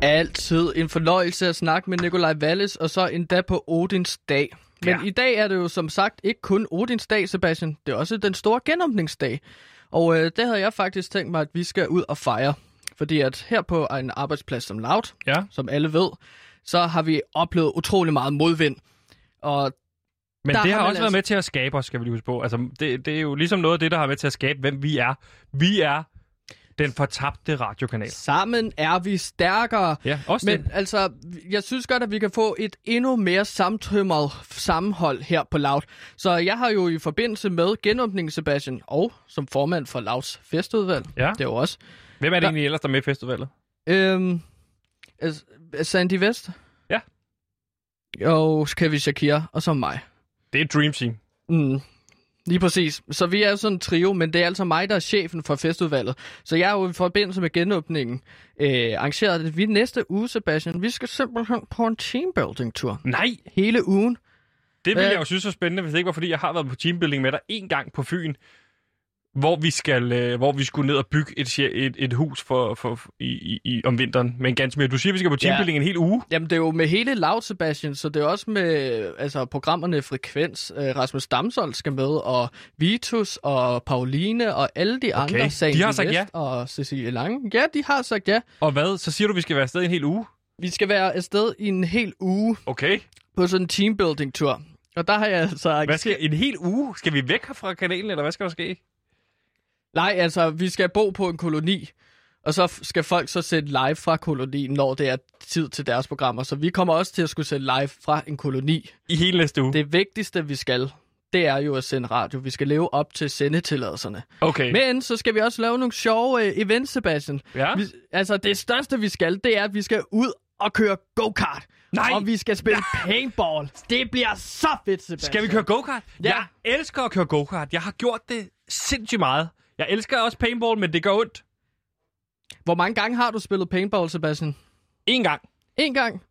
S1: Altid en fornøjelse at snakke med Nikolaj Wallis, og så endda på Odins dag. Men
S2: Ja.
S1: i dag er det jo som sagt ikke kun Odins dag, Sebastian. Det er også den store genåbningsdag. Og øh, det havde jeg faktisk tænkt mig, at vi skal ud og fejre. Fordi at her på en arbejdsplads som Loud,
S2: Ja.
S1: som alle ved, så har vi oplevet utrolig meget modvind. Og
S2: Men
S1: Der
S2: det
S1: har
S2: har også været
S1: altså-
S2: med til at skabe os, skal vi lige huske på. Altså, det, det er jo ligesom noget af det, der har med til at skabe, hvem vi er. Vi er den fortabte radiokanal.
S1: sammen er vi stærkere.
S2: Ja, også
S1: Men
S2: det.
S1: altså, jeg synes godt, at vi kan få et endnu mere samtømret sammenhold her på Loud. Så jeg har jo i forbindelse med genåbningen, Sebastian, og som formand for Louds festudvalg,
S2: Ja.
S1: det er jo også,
S2: Hvem er det
S1: der-
S2: egentlig ellers, der er med i festivalet?
S1: øhm, altså, Sandy West.
S2: Ja.
S1: Og Kevin Shakir, og så mig.
S2: Det er Dream Team.
S1: Mm. Lige præcis. Så vi er sådan en trio, men det er altså mig, der er chefen for festudvalget. Så jeg er jo i forbindelse med genåbningen øh, arrangeret, at vi næste uge, Sebastian, vi skal simpelthen på en teambuilding-tur.
S2: Nej,
S1: Hele ugen.
S2: det ville
S1: Hvad-
S2: jeg jo synes var spændende, hvis det ikke var, fordi jeg har været på teambuilding med dig en gang på Fyn, hvor vi, skal, øh, hvor vi skulle ned og bygge et, et, et hus for, for, for i, i, om vinteren. Men ganske mere, du siger, vi skal på teambuilding en hel uge.
S1: Jamen, det er jo med hele Loud, Sebastian, så det er også med altså, programmerne Frekvens. Øh, Rasmus Damshold skal med, og Vitus og Pauline og alle de
S2: Okay,
S1: andre.
S2: de
S1: Sandy
S2: har sagt
S1: West
S2: ja.
S1: Og Cecilie Lange. Ja, de har sagt ja.
S2: Og hvad? Så siger du, vi skal være afsted en hel uge?
S1: Vi skal være afsted i en hel uge
S2: Okay.
S1: på sådan en teambuilding-tur. Og der har jeg altså...
S2: Hvad skal, en hel uge? Skal vi væk fra kanalen, eller hvad skal der ske?
S1: Nej, altså, vi skal bo på en koloni, og så skal folk så sætte live fra kolonien, når det er tid til deres programmer. Så vi kommer også til at skulle sætte live fra en koloni.
S2: I hele næste uge?
S1: Det vigtigste, vi skal, det er jo at sende radio. Vi skal leve op til sendetilladelserne.
S2: Okay.
S1: Men så skal vi også lave nogle sjove øh, events, Sebastian.
S2: Ja?
S1: Vi, altså, det største, vi skal, det er, at vi skal ud og køre go-kart.
S2: Nej!
S1: Og vi skal spille paintball. Det bliver så fedt, Sebastian.
S2: Skal vi køre go-kart?
S1: Ja.
S2: Jeg elsker at køre go-kart. Jeg har gjort det sindssygt meget. Jeg elsker også paintball, men det gør ondt.
S1: Hvor mange gange har du spillet paintball, Sebastian?
S2: En gang.
S1: En gang.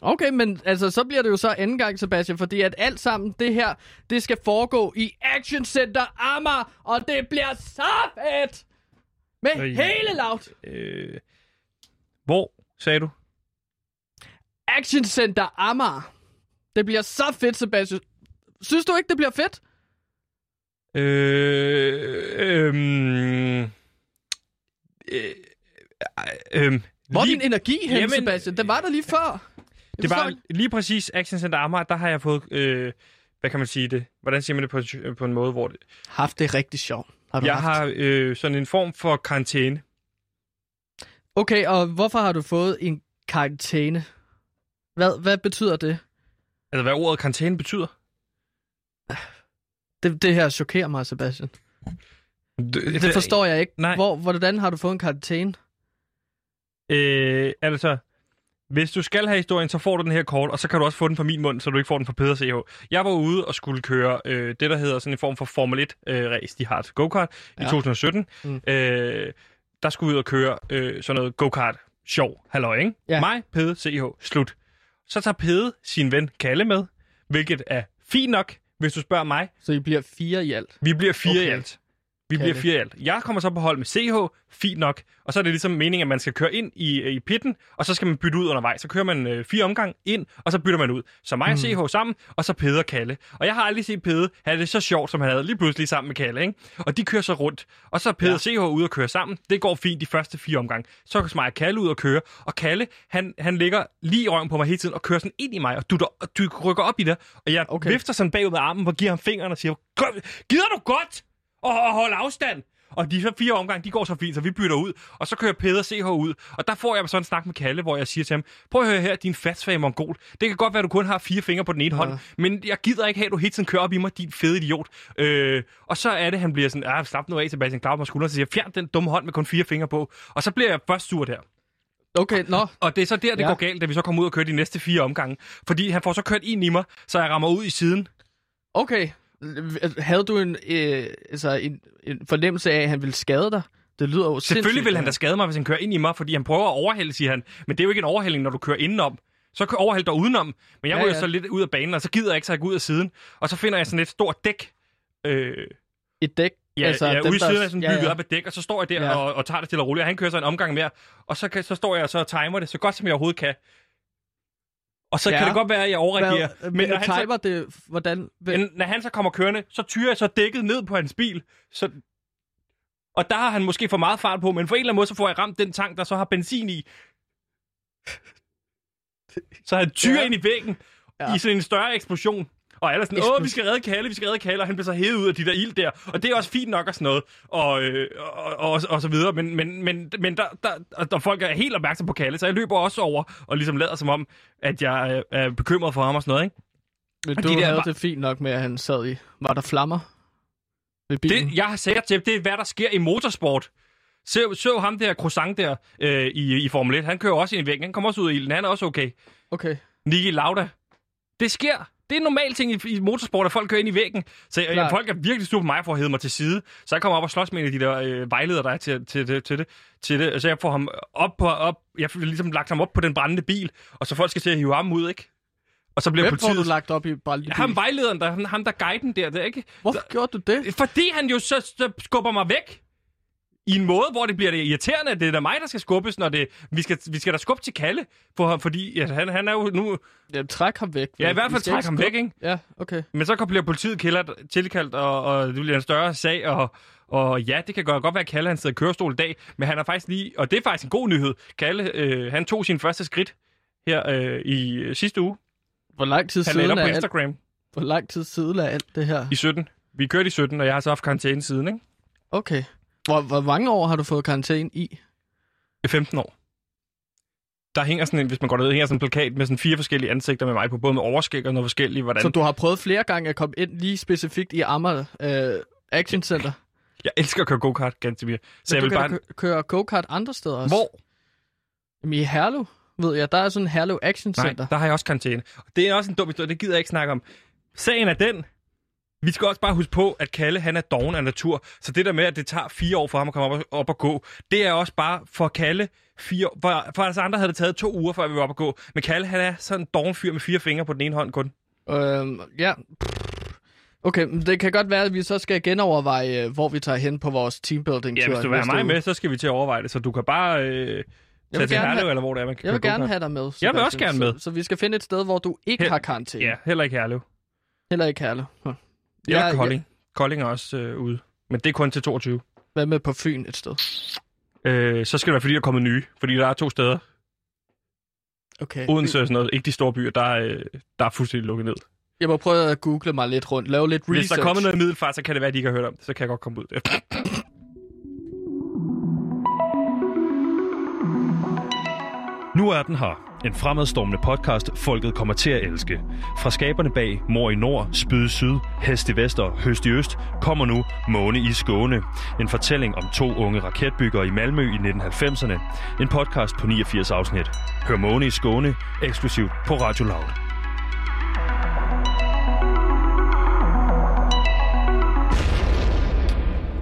S1: Okay, men altså, så bliver det jo så anden gang, Sebastian, fordi at alt sammen det her, det skal foregå i Action Center Amager, og det bliver så fedt! Med
S2: Øh,
S1: hele laut.
S2: Øh, hvor, sagde du?
S1: Action Center Amager. Det bliver så fedt, Sebastian. Synes du ikke, det bliver fedt?
S2: Øh, øhm, øh, øh,
S1: Hvor er din energi hen,
S2: Jamen,
S1: Sebastian? Den var der lige før. Jeg
S2: det var lige præcis Action Center Amager, der har jeg fået, øh, hvad kan man sige det? Hvordan siger man det på, på en måde, hvor det,
S1: haft det rigtig sjovt. Har du
S2: jeg
S1: haft.
S2: har øh, sådan en form for karantæne.
S1: Okay, og hvorfor har du fået en karantæne? Hvad, hvad betyder det?
S2: Altså, hvad ordet karantæne betyder?
S1: Det? Det her chokerer mig, Sebastian.
S2: Det,
S1: Det forstår jeg ikke.
S2: Nej.
S1: Hvor, hvordan har du fået en karantæne?
S2: Øh, altså, hvis du skal have historien, så får du den her kort, og så kan du også få den fra min mund, så du ikke får den fra Peder CH. Jeg var ude og skulle køre øh, det, der hedder sådan en form for Formel 1-race. De har et go-kart ja. i
S1: Ja.
S2: 2017.
S1: Mm.
S2: Øh, der skulle vi ud og køre øh, sådan noget go-kart sjov, halløj, ikke?
S1: Ja.
S2: Mig, Pede, CH, slut. Så tager Pede sin ven Kalle med, hvilket er fint nok, hvis du spørger mig.
S1: Så I bliver fire i alt.
S2: Vi bliver fire okay. i alt. Vi bliver fire alt. Jeg kommer så på hold med CH, fint nok. Og så er det ligesom meningen, at man skal køre ind i, i pitten, og så skal man bytte ud undervejs. Så kører man øh, fire omgang ind, og så bytter man ud. Så mig og CH sammen, og så Peder og Kalle. Og jeg har aldrig set Peder have det så sjovt, som han havde lige pludselig sammen med Kalle. Ikke? Og de kører så rundt. Og så er Peder ja. og CH ude og køre sammen. Det går fint de første fire omgang. Så smager Kalle ud og køre. Og Kalle, han, han ligger lige i røven på mig hele tiden og kører sådan ind i mig, og du, du rykker op i det. Og jeg okay. Vifter sådan bagud med armen og giver ham fingeren og siger, "Kom, gider du godt? Og, og holde afstand. Og de så fire omgang, de går så fint, så vi bytter ud. Og så kører Peder CH ud. Og der får jeg sådan en snak med Kalle, hvor jeg siger til ham, prøv at høre her, din fatsvage mongol. Det kan godt være, at du kun har fire fingre på den ene ja. hånd, men jeg gider ikke have, at du hele tiden kører op i mig, din fede idiot. Øh, og så er det, han bliver sådan, ah, slap nu af, Sebastian Klaus på skulderen, og så siger, fjern den dumme hånd med kun fire fingre på. Og så bliver jeg først sur der.
S1: Okay, nå.
S2: Og det er så der, det. Ja. går galt, da vi så kommer ud og kører de næste fire omgange. Fordi han får så kørt ind i mig, så jeg rammer ud i siden.
S1: Okay. Havde du en, øh, altså en, en fornemmelse af, at han ville skade dig? Det lyder jo
S2: Selvfølgelig vil han da skade mig, hvis han kører ind i mig, fordi han prøver at overhælde, siger han. Men det er jo ikke en overhældning, når du kører indenom. Så kan overhælde dig udenom. Men jeg
S1: Ja,
S2: ryger
S1: ja.
S2: så lidt ud af banen, og så gider jeg ikke, så jeg går ud af siden. Og så finder jeg sådan et stort dæk. Øh.
S1: Et dæk?
S2: ja, altså, ja,
S1: dem,
S2: ude i siden er sådan
S1: ja,
S2: bygget
S1: ja.
S2: op et dæk, og så står jeg der
S1: Ja.
S2: og, og tager det til at roligt. Og han kører så en omgang mere. Og så, kan, så står jeg og så og timer det så godt, som jeg overhovedet kan. Og så ja. Kan det godt være, at jeg overreagerer.
S1: Hvad,
S2: men når han, så,
S1: det, hvordan...
S2: men når han så kommer kørende, så tyrer jeg så dækket ned på hans bil. Så, og der har han måske for meget fart på, men på en eller anden måde, så får jeg ramt den tank, der så har benzin i. Så han tyrer ja. Ind i væggen. Ja. i sådan en større eksplosion. Og alle er sådan, åh, vi skal redde Kalle, vi skal redde Kalle, og han bliver så hævet ud af de der ild der. Og det er også fint nok og sådan noget, og, øh, og, og, og så videre. Men, men, men, men der, der, der, folk er helt opmærksom på Kalle, så jeg løber også over og ligesom lader som om, at jeg er, er bekymret for ham og sådan noget, ikke?
S1: Men du
S2: de der
S1: havde
S2: var-
S1: det fint nok med, at han sad i... Var der flammer ved bilen?
S2: Det, jeg har sagt til, det er, hvad der sker i motorsport. Så, så ham der croissant der øh, i, i Formel 1, han kører også i væggen. Han kommer også ud af ilden, han er også okay.
S1: Okay.
S2: Niki Lauda. Det sker. Det er en normal ting i, i motorsport, at folk kører ind i væggen. Så jeg,
S1: Klart.
S2: folk er virkelig sure på mig for at hedde mig til side. Så jeg kommer op og slås med en af de der øh, vejledere, der er til, til, til, til, det, til det. Så jeg får ham op på... Op, jeg har ligesom lagt ham op på den brændende bil, og så folk skal til at hive ham ud, ikke? Og så bliver
S1: Hvem får
S2: politiet...
S1: du lagt op i brændende bil?
S2: Ham vejlederen, der, ham, der guiden der, det er ikke?
S1: Hvorfor gjorde du det?
S2: Fordi han jo så, så skubber mig væk. I en måde, hvor det bliver det irriterende, at det er da mig, der skal skubbes, når det... Vi skal, vi skal da skubbe til Kalle, for, ham, fordi ja, han, han er jo nu...
S1: Jamen, træk ham væk.
S2: Ja, i hvert fald træk ham væk, ikke?
S1: Ja, okay.
S2: Men så bliver politiet kildret, tilkaldt, og, og det bliver en større sag, og, og ja, det kan godt være, at Kalle han sidder i kørestol i dag, men han er faktisk lige... Og det er faktisk en god nyhed. Kalle, øh, han tog sin første skridt her øh, i øh, sidste uge.
S1: Hvor lang tid
S2: Han
S1: siden er
S2: på
S1: alt,
S2: Instagram
S1: hvor lang tid siden er alt det her?
S2: i 17. Vi kørte i 17, og jeg har så haft karantæne siden, ikke?
S1: Okay. Hvor, hvor mange år har du fået karantæne i?
S2: i 15 år. Der hænger sådan en, hvis man går derud, hænger sådan en plakat med sådan fire forskellige ansigter med mig på, både med overskæg og noget forskelligt. Hvordan...
S1: Så du har prøvet flere gange at komme ind lige specifikt i Amager øh, Action Center?
S2: Jeg elsker at køre go-kart, Gantemir. Så
S1: Så
S2: jeg
S1: du
S2: vil
S1: kan
S2: bare...
S1: køre go-kart andre steder også?
S2: Hvor?
S1: Jamen, i Herlev, ved jeg. Der er sådan en Herlev Action
S2: Nej,
S1: Center.
S2: der har jeg også karantæne. Det er også en dum historie, det gider jeg ikke snakke om. Sagen er den, vi skal også bare huske på, at Kalle han er doven af natur. Så det der med, at det tager fire år for ham at komme op og, op og gå, det er også bare for Kalle fire år. For, for os andre havde det taget to uger, før vi var op og gå. Men Kalle, han er sådan en doven fyr med fire fingre på den ene hånd kun.
S1: Øhm, ja. Okay, det kan godt være, at vi så skal genoverveje, øh, hvor vi tager hen på vores teambuilding
S2: Ja, hvis du vil have mig med, så skal vi til at overveje det. Så du kan bare øh, tage
S1: vil
S2: til
S1: gerne
S2: Herlev,
S1: have-
S2: eller hvor det er, man kan
S1: Jeg vil gerne
S2: go-kart.
S1: have dig med.
S2: Jeg vil også gerne med.
S1: Så, så vi skal finde et sted, hvor du ikke
S2: Her-
S1: har karantæne.
S2: Ja, heller ikke Herlev.
S1: Heller ikke Herlev.
S2: Eller
S1: Ja,
S2: Kolding. Kolding er også øh, ude. Men det er kun til 22.
S1: Hvad med på Fyn et sted?
S2: Øh, så skal det være, fordi der er kommet nye. Fordi der er to steder.
S1: Okay.
S2: Odense og sådan noget. Ikke de store byer. Der er, øh, der er fuldstændig lukket ned.
S1: Jeg må prøve at google mig lidt rundt. Lave lidt research.
S2: Hvis der kommer noget i middelfart, så kan det være, at de ikke har hørt om det. Så kan jeg godt komme ud
S3: Nu er den her. En fremadstormende podcast, folket kommer til at elske. Fra skaberne bag Mor i Nord, Spyd i Syd, Hest i Vest og Høst i Øst, kommer nu Måne i Skåne. En fortælling om to unge raketbyggere i Malmø i 1990'erne. En podcast på 89 afsnit. Hør Måne i Skåne eksklusivt på Radio Loud.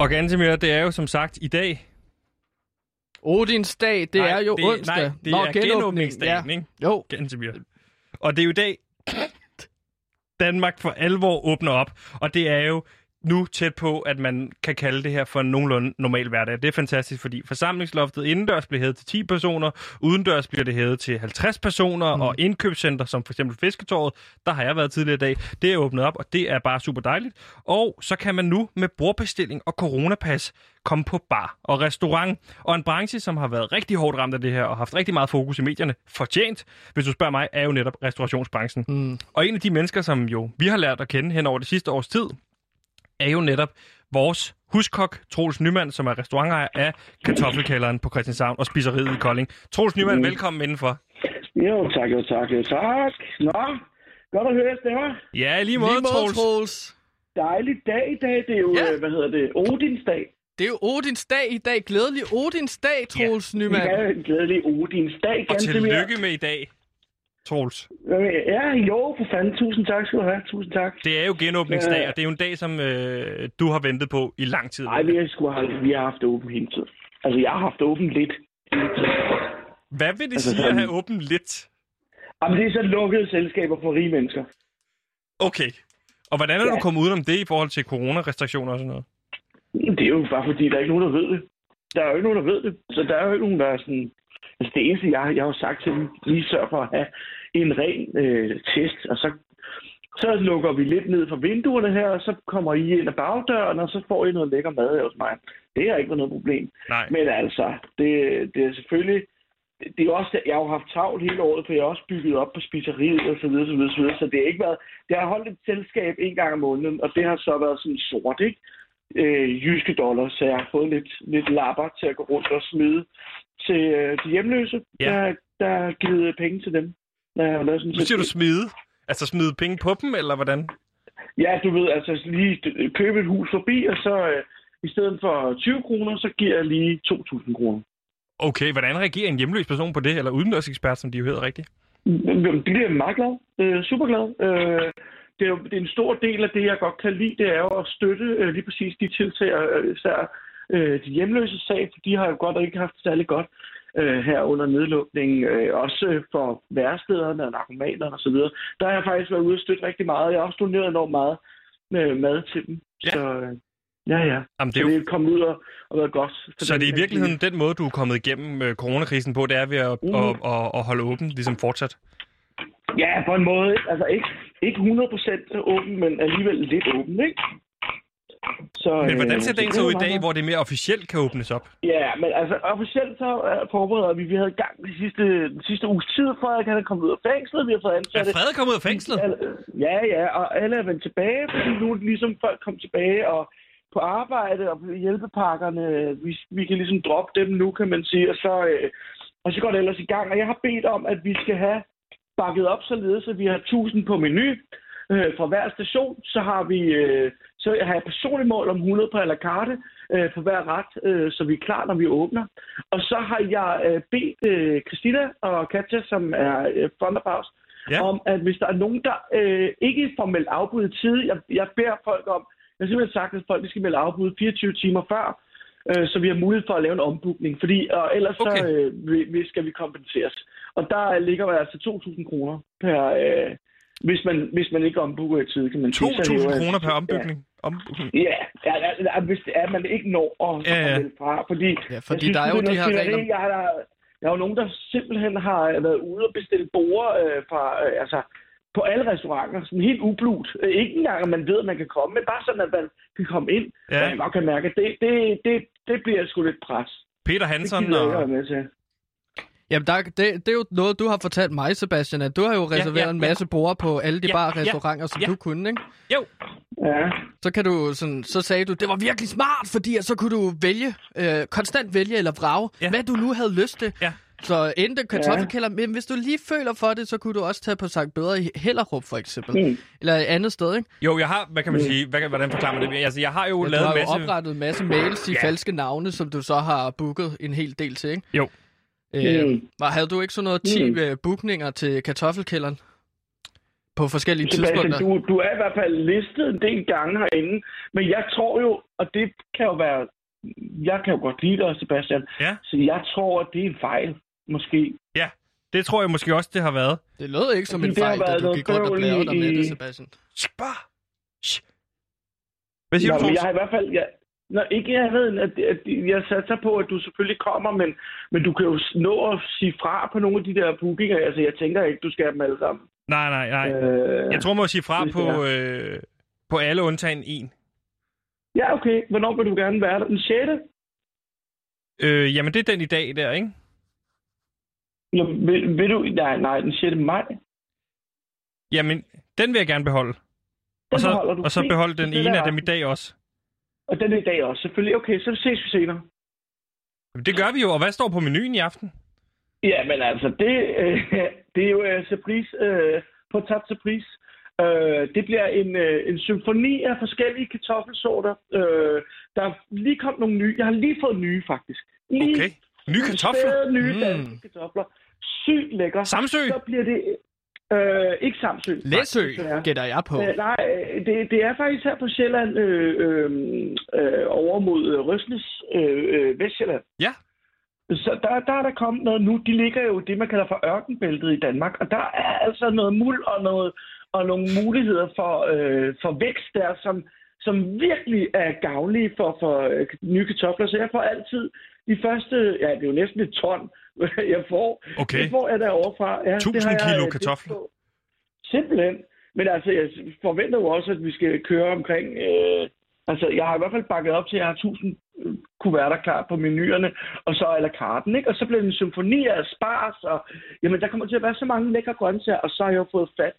S2: Og Gantemir, det er jo som sagt i dag.
S1: Odins dag, det
S2: Nej,
S1: er jo
S2: det,
S1: onsdag.
S2: Nej, det
S1: Nå,
S2: er genåbningsdagen,
S1: Ja.
S2: ikke?
S1: Jo,
S2: Gantemir. Og det er jo i dag, Danmark for alvor åbner op. Og det er jo nu tæt på, at man kan kalde det her for en nogenlunde normal hverdag. Det er fantastisk, fordi forsamlingsloftet indendørs bliver hævet til 10 personer, udendørs bliver det hævet til 50 personer, mm. og indkøbscenter, som for eksempel Fisketåret, der har jeg været tidligere i dag, det er åbnet op, og det er bare super dejligt. Og så kan man nu med bordbestilling og coronapas komme på bar og restaurant, og en branche, som har været rigtig hårdt ramt af det her, og haft rigtig meget fokus i medierne, fortjent, hvis du spørger mig, er jo netop restaurationsbranchen.
S1: Mm.
S2: Og en af de mennesker, som jo vi har lært at kende hen over det sidste års tid, er jo netop vores huskok, Troels Nyman, som er restaurantejer af Kartoffelkælderen på Christianshavn og spiseriet i Kolding. Troels Nyman, mm. velkommen indenfor.
S7: Jo, tak, jo, tak, jo, tak. Nå, godt at høre stemmer.
S2: Ja, lige måde,
S1: Lige måde,
S2: Troels.
S1: Troels.
S7: Dejlig dag i dag. Det er jo,
S1: Ja.
S7: ja. hvad hedder det, Odins dag.
S1: Det er jo Odins dag i dag. Glædelig Odins dag, Troels ja.
S7: Vi
S1: Nyman.
S7: er en glædelig Odins dag,
S2: Og
S7: ganske mere.
S2: tillykke med i dag, Troels.
S7: Ja, jo, for fanden. Tusind tak skal du have. Tusind tak.
S2: Det er jo genåbningsdag,
S7: Ja.
S2: og det er jo en dag, som øh, du har ventet på i lang tid.
S7: Nej, vi have, vi har haft åben hele tiden. Altså, jeg har haft åben lidt.
S2: Hvad vil det
S7: Altså,
S2: sige at have åbent lidt?
S7: Jamen, det er så lukkede selskaber for rige mennesker.
S2: Okay. Og hvordan er du
S7: Ja.
S2: kommet udenom det i forhold til coronarestriktioner og sådan noget?
S7: Det er jo bare fordi, der er ikke nogen, der ved det. der er jo ikke nogen, der ved det. Så der er jo ikke nogen, der er sådan... Altså det eneste, jeg, jeg har sagt til dem, lige sørg for at have en ren øh, test, og så, så lukker vi lidt ned for vinduerne her, og så kommer I ind ad bagdøren, og så får I noget lækker mad hos mig. Det har ikke været noget problem.
S2: Nej.
S7: Men altså, det, det er selvfølgelig... Det er også, jeg har jo haft travlt hele året, for jeg har også bygget op på spiseriet og så videre, så videre, så videre. Så det har ikke været... Det har holdt et selskab en gang om måneden, og det har så været sådan sort, ikke? Øh, jyske dollars, så jeg har fået lidt, lidt lapper til at gå rundt og smide til øh, de hjemløse,
S2: Ja.
S7: der, der har givet penge til dem. Der har lavet sådan
S2: Nu siger du smide. Altså smide penge på dem, eller hvordan?
S7: Ja, du ved, altså lige købe et hus forbi, og så øh, i stedet for 20 kroner, så giver jeg lige 2.000 kroner.
S2: Okay, hvordan reagerer en hjemløs person på det, eller udendørsekspert, som de jo hedder rigtigt?
S7: Det bliver meget glad. Øh, super glad. Øh, det, er jo, det er en stor del af det, jeg godt kan lide, det er jo at støtte øh, lige præcis de tiltag, øh, især øh, de hjemløse sag, for de har jo godt og ikke haft det særlig godt øh, her under nedlukningen. Øh, også øh, for værestederne og narkomanerne osv. Der har jeg faktisk været ude og støtte rigtig meget. Jeg har også doneret enormt meget med mad til dem.
S2: Ja.
S7: Så øh, ja, ja.
S2: Jamen, det er jo
S7: det er kommet ud og, og været godt. for
S2: Så det er i virkeligheden den måde, du er kommet igennem øh, coronakrisen på, det er ved at,
S7: Mhm.
S2: at, at, at holde åben, ligesom fortsat.
S7: Ja, på en måde. Altså ikke, ikke 100% åben, men alligevel lidt åben, ikke? Så,
S2: Men hvordan
S7: øh,
S2: ser
S7: så
S2: dagen
S7: det
S2: så
S7: er
S2: ud i dag, hvor det mere officielt kan åbnes op?
S7: Ja, men altså officielt så uh, forbereder vi. Vi havde gang de sidste, den sidste uges tid, at han er kommet ud af fængslet. Vi har fået
S2: Er
S7: ansatte.
S2: Frede kommet ud af fængslet?
S7: Ja, ja, og alle er vendt tilbage, fordi nu er det ligesom folk kom tilbage og på arbejde og hjælpepakkerne. Vi, vi kan ligesom droppe dem nu, kan man sige, og så, øh, og så går det ellers i gang. Og jeg har bedt om, at vi skal have bakket op således, at vi har 1000 på menu øh, fra hver station. Så har vi øh, så har jeg personligt mål om 100 på la carte øh, på hver ret, øh, så vi er klar, når vi åbner. Og så har jeg øh, bedt øh, Christina og Katja, som er øh, fronterpaus,
S2: Ja.
S7: ja. om, at hvis der er nogen, der øh, ikke får meldt afbud i tide, jeg, jeg beder folk om, jeg har simpelthen sagt, at folk skal melde afbud 24 timer før, øh, så vi har mulighed for at lave en ombookning, fordi og ellers
S2: Okay.
S7: så øh, vi, skal vi kompenseres. Og der ligger der altså 2.000 kroner per, øh, hvis, man, hvis man ikke ombooker i tide, kan man sige. Så hæver
S2: 2.000
S7: jeg-
S2: kroner per ombygning? ombygning.
S7: Ja, ja, ja, ja hvis det er, at man ikke når at,
S2: Ja,
S7: ja, melde fra. Fordi,
S1: Ja, fordi
S7: jeg
S1: der er jo de her regler.
S7: Jeg, har, jeg har jo nogen, der simpelthen har været ude og bestille borer øh, fra, øh, altså, på alle restauranter, sådan helt ublut. Øh, ikke engang, at man ved, at man kan komme, men bare sådan, at man kan komme ind.
S2: Ja.
S7: Og godt kan mærke, at det, det, det, det bliver sgu lidt pres.
S2: Peter Hansen og...
S1: Jamen, der, det, det er jo noget, du har fortalt mig, Sebastian, at du har jo reserveret
S2: ja,
S1: en
S2: ja.
S1: masse borde på alle de
S2: Ja,
S1: bare
S2: ja,
S1: restauranter, som
S2: ja.
S1: du kunne, ikke?
S2: Jo,
S7: Ja.
S1: Så, kan du sådan, så sagde du, det var virkelig smart, fordi at så kunne du vælge, øh, konstant vælge eller vrage,
S2: Ja.
S1: ja. hvad du nu havde lyst til.
S2: Ja.
S1: Så endte kartoffelkælder, men hvis du lige føler for det, så kunne du også tage på Sankt Bedre i Hellerup for eksempel.
S7: Mm.
S1: Eller et andet sted, ikke?
S2: jo, jeg har, hvad kan man sige, hvad, hvordan forklarer man det? Altså, jeg har jo
S1: Ja,
S2: lavet
S1: har
S2: en
S1: jo
S2: masse...
S1: oprettet en masse mails i
S2: Ja.
S1: ja. falske navne, som du så har booket en hel del til, ikke?
S2: Jo.
S1: Øh,
S7: Mm.
S1: var, havde du ikke sådan noget 10
S7: Mm.
S1: mm. bookninger til kartoffelkælderen? På forskellige
S7: Sebastian,
S1: tidspunkter?
S7: du, du er i hvert fald listet en del gange herinde, men jeg tror jo, og det kan jo være, jeg kan jo godt lide dig, Sebastian,
S2: Ja.
S7: så jeg tror, at det er en fejl, måske.
S2: Det tror jeg måske også, det har været.
S1: Det lød ikke som
S7: Fordi
S1: en
S7: det har
S1: fejl, da
S7: været
S1: du
S7: noget
S1: gik rundt og bladrede dig med det, Sebastian.
S2: Spar! Hvad siger du,
S7: men jeg har i hvert fald, jeg, Nå, ikke jeg ved, at, at jeg satser på, at du selvfølgelig kommer, men, men du kan jo nå at sige fra på nogle af de der bookinger. Altså, jeg tænker ikke, du skal have dem alle sammen.
S2: Nej, nej, nej.
S7: Øh,
S2: Jeg tror, man må sige fra på, øh, på alle undtagen en.
S7: Ja, okay. Hvornår vil du gerne være der? Den 6.
S2: Øh, jamen, det er den i dag der, ikke?
S7: Jo, vil, vil du... Nej, nej, den 6. maj.
S2: Jamen, den vil jeg gerne beholde.
S7: Den
S2: Og så, og så beholde den
S7: Det
S2: ene af dem i dag også.
S7: Og den er i dag også, selvfølgelig. Okay, så ses vi senere.
S2: Det gør vi jo, og hvad står på menuen i aften?
S7: Ja, men altså, det, øh, det er jo øh, surprise, øh, på tab surprise. Øh, det bliver en, øh, en symfoni af forskellige kartoffelsorter. Øh, der er lige kommet nogle nye. Jeg har lige fået nye, faktisk. Lige
S2: Okay. Nye kartofler?
S7: Nye
S1: Mm.
S7: danske kartofler. Sygt lækker.
S2: Samsø?
S7: Så bliver det... Øh, ikke Samsø.
S1: Læsø, gætter jeg på.
S7: Øh, nej, øh, det, det er faktisk her på Sjælland, øh, øh, øh, over mod øh, Røsnes, øh, øh, Vestjylland.
S2: Ja.
S7: Så der, der er der kommet noget nu. De ligger jo det, man kalder for ørkenbæltet i Danmark. Og der er altså noget muld og, noget, og nogle muligheder for, øh, for vækst der, som, som virkelig er gavnlige for, for nye kartofler. Så jeg får altid de første, ja, det er jo næsten et ton, jeg får.
S2: Okay.
S7: Det får jeg derovre fra. Ja,
S2: 1000
S7: det har jeg,
S2: kilo
S7: det
S2: kartofler.
S7: på. Simpelthen. Men altså, jeg forventer jo også, at vi skal køre omkring... Øh, altså, jeg har i hvert fald bakket op til, at jeg har 1000 øh, kuverter klar på menuerne, og så eller karten, ikke? Og så bliver det en symfoni af spars, og jamen, der kommer til at være så mange lækre grøntsager, og så har jeg jo fået fat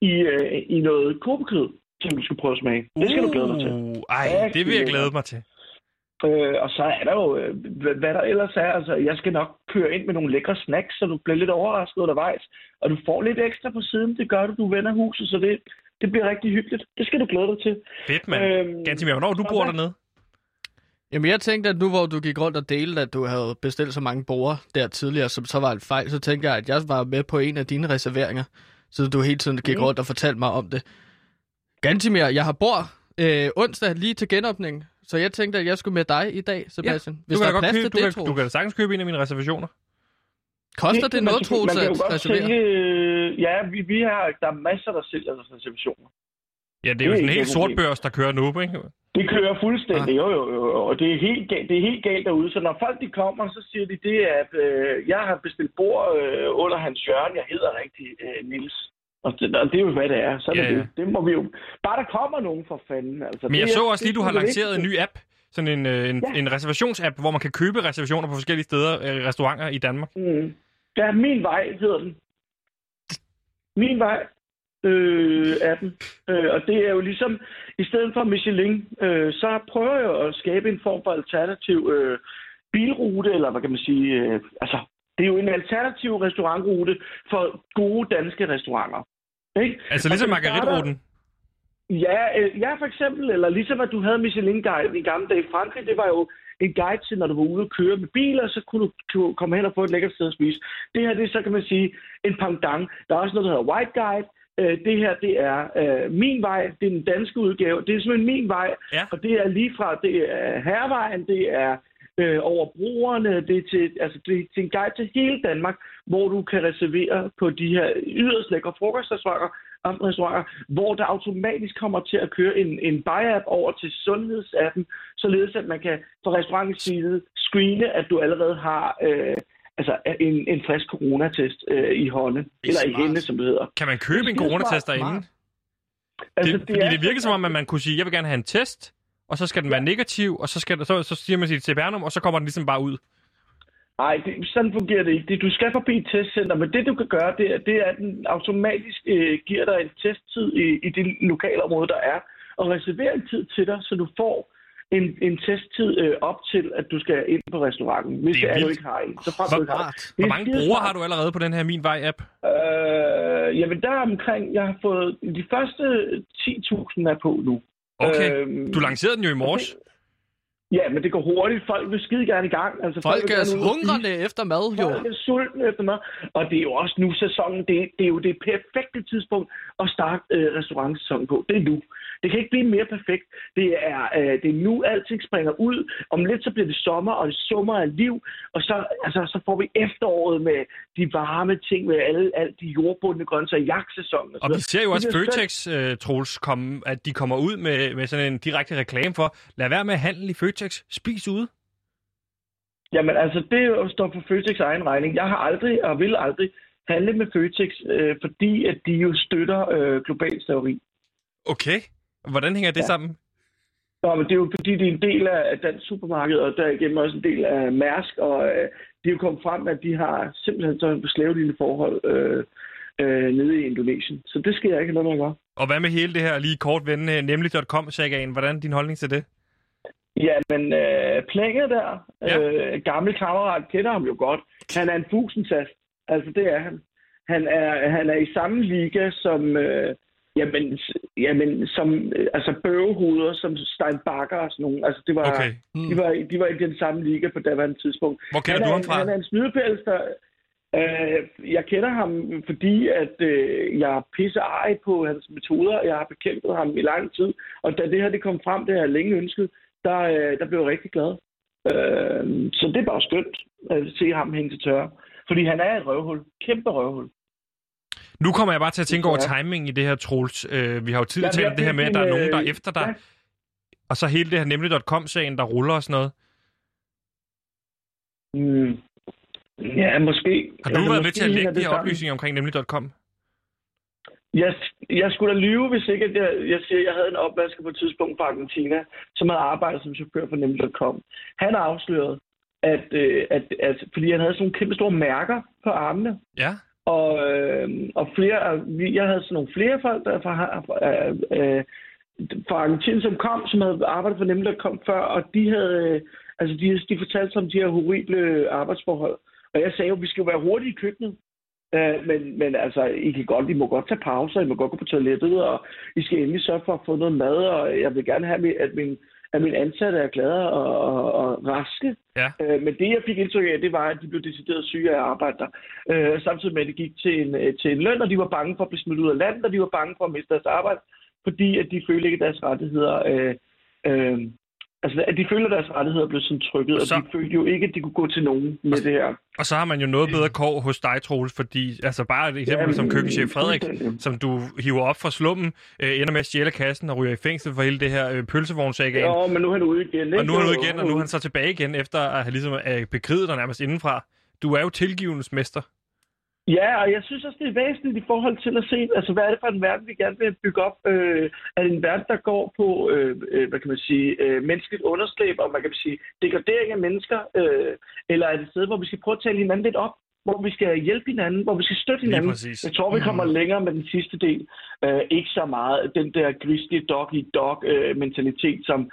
S7: i, øh, i noget kobekød, som du skal prøve at smage. Det skal du glæde dig til.
S2: Uh, Ej, det vil jeg glæde mig til.
S7: Øh, og så er der jo, øh, hvad hvad der ellers er. Altså, jeg skal nok køre ind med nogle lækre snacks, så du bliver lidt overrasket undervejs. Og du får lidt ekstra på siden. Det gør du, du vender huset, så det, det bliver rigtig hyggeligt. Det skal du glæde dig til.
S2: Fedt, mand.
S7: Øhm,
S2: Gantimir, hvornår du bor dernede?
S1: Jamen, jeg tænkte, at nu hvor du gik rundt og delte, at du havde bestilt så mange borer der tidligere, som så var en fejl, så tænkte jeg, at jeg var med på en af dine reserveringer, så du hele tiden gik
S7: Mm.
S1: rundt og fortalte mig om det. Gantimir, jeg har bor øh, onsdag lige til genåbning, så jeg tænkte, at jeg skulle med dig i dag, Sebastian.
S2: Du
S1: Hvis
S2: kan,
S1: der er
S2: godt
S1: plads
S2: købe,
S1: til
S2: du,
S1: det,
S2: kan,
S1: Troels.
S2: du kan da sagtens købe en af mine reservationer.
S1: Koster det noget, Troels, at reservere?
S7: Sælge, øh, ja, vi, vi har, der er masser, der sælger reservationer.
S2: Ja, det er jo
S7: Det er
S2: sådan en
S7: ikke
S2: helt sort børs, der kører nu, ikke?
S7: Det kører fuldstændig,
S1: Ah.
S7: jo, jo, jo, og det er, helt galt, det er helt galt derude. Så når folk de kommer, så siger de det, at øh, jeg har bestilt bord øh, under hans hjørne. Jeg hedder rigtig øh, Nils. Og det, og det er jo, hvad det er. Så
S2: Ja,
S7: det,
S2: ja.
S7: det. det må vi jo... Bare der kommer nogen for fanden. Altså,
S2: Men jeg
S7: det,
S2: så også lige, du har lanceret en ny app. Sådan en, øh, en,
S7: Ja.
S2: en reservationsapp, hvor man kan købe reservationer på forskellige steder, øh, restauranter i Danmark.
S7: Mm. Ja, Min Vej hedder den. Min Vej øh, den. Øh, og det er jo ligesom, i stedet for Michelin, øh, så prøver jeg at skabe en form for alternativ øh, bilrute, eller hvad kan man sige, øh, altså, det er jo en alternativ restaurantrute for gode danske restauranter. Ikke?
S2: Altså ligesom margaritruten.
S7: Ja, øh, ja, for eksempel, eller ligesom at du havde Michelin-guide i gamle dage i Frankrig, det var jo en guide til, når du var ude og køre med biler, så kunne du komme hen og få et lækkert sted at spise. Det her, det er så kan man sige en pendant. Der er også noget, der hedder White Guide. Øh, det her, det er øh, min vej. Det er den danske udgave. Det er simpelthen min vej.
S2: Ja.
S7: Og det er lige fra, det er hervejen, det er øh, over broerne, det er, til, altså, det er til en guide til hele Danmark, hvor du kan reservere på de her yderst lækre frokostrestauranter, restauranter, hvor der automatisk kommer til at køre en, en buy-app over til sundhedsappen, således at man kan fra restaurantens side screene, at du allerede har øh, altså en, en frisk coronatest øh, i hånden, eller i
S1: smart.
S7: hende, som det hedder.
S2: Kan man købe en
S7: Det er
S2: coronatest
S7: smart.
S2: derinde?
S7: Altså,
S2: det, fordi det virker som om, at man kunne sige, jeg vil gerne have en test, og så skal den være negativ, og så, skal der, så, så siger man sit CPR-nummer, og så kommer den ligesom bare ud.
S7: Nej, det, sådan fungerer det ikke. Det, du skal forbi et testcenter, men det du kan gøre, det er, det er at den automatisk øh, giver dig en testtid i, i det lokale område, der er, og reserverer en tid til dig, så du får en, en testtid øh, op til, at du skal ind på restauranten, hvis
S2: Det
S7: det
S2: er
S7: er, du ikke har en. Så frem
S2: Hvor-
S7: du ikke har.
S2: Hvor
S7: er
S2: mange brugere har du allerede på den her Min Vej-app?
S7: Øh, jamen, der er omkring, jeg har fået, de første 10.000 er på nu.
S2: Okay,
S7: Øhm,
S2: du lancerede den jo i morges.
S7: Ja, men det går hurtigt. Folk vil skide gerne i gang. Altså,
S1: Folk
S7: vil
S1: er
S7: og
S1: hungrende efter mad, jo.
S7: Folk er sultne efter mad. Og det er jo også nu sæsonen. Det, det er jo det perfekte tidspunkt at starte øh, restaurantsæsonen på. Det er nu. Det kan ikke blive mere perfekt. Det er, øh, det er nu, alting springer ud. Om lidt så bliver det sommer, og det sommer af liv. Og så, altså, så får vi efteråret med de varme ting, med alle, alle de jordbundne grøntsager, jagtsæsonen.
S2: Og vi ser jo også Føtex, uh, Troels, komme, at de kommer ud med, med sådan en direkte reklame for, lad være med at handle i Føtex, spis ude.
S7: Jamen altså, det er jo står for Føtex egen regning. Jeg har aldrig og vil aldrig handle med Føtex, øh, fordi at de jo støtter øh, global slaveri.
S2: Okay, hvordan hænger det
S7: Ja.
S2: sammen?
S7: Nå, men det er jo fordi, det er en del af dansk supermarked, og derigennem også en del af Mærsk, og øh, de er jo kommet frem, at de har simpelthen så slavelignende forhold øh, øh, nede i Indonesien. Så det skal jeg ikke have noget med at gøre.
S2: Og hvad med hele det her lige kort vende, nemlig.com-sagaen? Hvordan er din holdning til det?
S7: Jamen, øh, Plænge der,
S2: Ja.
S7: øh, gammel kammerat, kender ham jo godt. Han er en fusensast. Altså, det er han. Han er, han er i samme liga som, øh, jamen, jamen, som øh, altså bøvehoveder, som Stein Bakker og sådan nogle. Altså, det var,
S2: Okay.
S7: de, var, de var i den samme liga på daværende tidspunkt.
S2: Hvor kender
S7: han
S2: du ham fra?
S7: Han er en snydepæls, der... Øh, jeg kender ham, fordi at øh, jeg er pisse ej på hans metoder. Jeg har bekæmpet ham i lang tid. Og da det her det kom frem, det har jeg længe ønsket, der, øh, der blev jeg rigtig glad. Øh, så det er bare skønt at se ham hænge til tørre. Fordi han er et røvhul. Kæmpe røvhul.
S2: Nu kommer jeg bare til at tænke over
S7: Ja.
S2: timing i det her, Troels. Øh, vi har jo tidligere
S7: Ja,
S2: talt om det her med, at der er nogen, der er
S7: øh,
S2: efter dig.
S7: ja.
S2: Og så hele det her nemlig.com-sagen, der ruller og sådan noget.
S7: Mm. Ja, måske.
S2: Har du
S7: Altså,
S2: været med til at lægge de her oplysninger omkring nemlig.com?
S7: Jeg, jeg skulle da lyve, hvis ikke at jeg, jeg siger, at jeg havde en opvasker på et tidspunkt fra Argentina, som havde arbejdet som chauffør for Nemlig.com. Han afslørede, at, øh, at, at, fordi han havde sådan nogle kæmpe store mærker på armene,
S2: Ja.
S7: og, øh, og flere, jeg havde sådan nogle flere folk der fra, øh, øh, fra Argentina, som kom, som havde arbejdet for Nemlig.com før, og de havde, altså de, de fortalte sig om de her horrible arbejdsforhold. Og jeg sagde jo, at vi skal jo være hurtige i køkkenet. Øh, men, men altså, I kan godt, I må godt tage pauser, I må godt gå på toilettet, og I skal endelig sørge for at få noget mad, og jeg vil gerne have, at min, at min ansatte er glade og, og, og raske.
S2: Ja.
S7: Øh, men det, jeg fik indtryk af, det var, at de blev decideret syge af at arbejde der. Øh, samtidig med, at det gik til en, øh, til en løn, og de var bange for at blive smidt ud af landet, og de var bange for at miste deres arbejde, fordi at de følte ikke, at deres rettigheder... Øh, øh, altså, at de følte, at deres rettigheder blev sådan trykket, og,
S2: Og så-
S7: de følte jo ikke, at de kunne gå til nogen med det her.
S2: Og så har man jo noget bedre kår hos dig, Troels, fordi altså bare et eksempel
S7: Jamen,
S2: som køkkenchef Frederik, som du hiver op fra slummen, øh, ender med at stjæle kassen og ryger i fængsel for hele det her øh, pølsevognsagaen.
S7: Ja, men nu er han ude igen. Ikke?
S2: Og nu er han ude igen, og nu er han så tilbage igen, efter at have ligesom øh, bekriget dig nærmest indenfra. Du er jo tilgivens mester.
S7: Ja, og jeg synes også, det er væsentligt i forhold til at se, altså hvad er det for en verden, vi gerne vil bygge op? Øh, er det en verden, der går på, øh, øh, hvad kan man sige, øh, menneskeligt underslæb, og man kan sige, degradering af mennesker? Øh, eller er det et sted, hvor vi skal prøve at tale hinanden lidt op? Hvor vi skal hjælpe hinanden, hvor vi skal støtte hinanden. Jeg tror, vi kommer længere med den sidste del. Øh, ikke så meget den der grizzly dog i dog øh, mentalitet, som,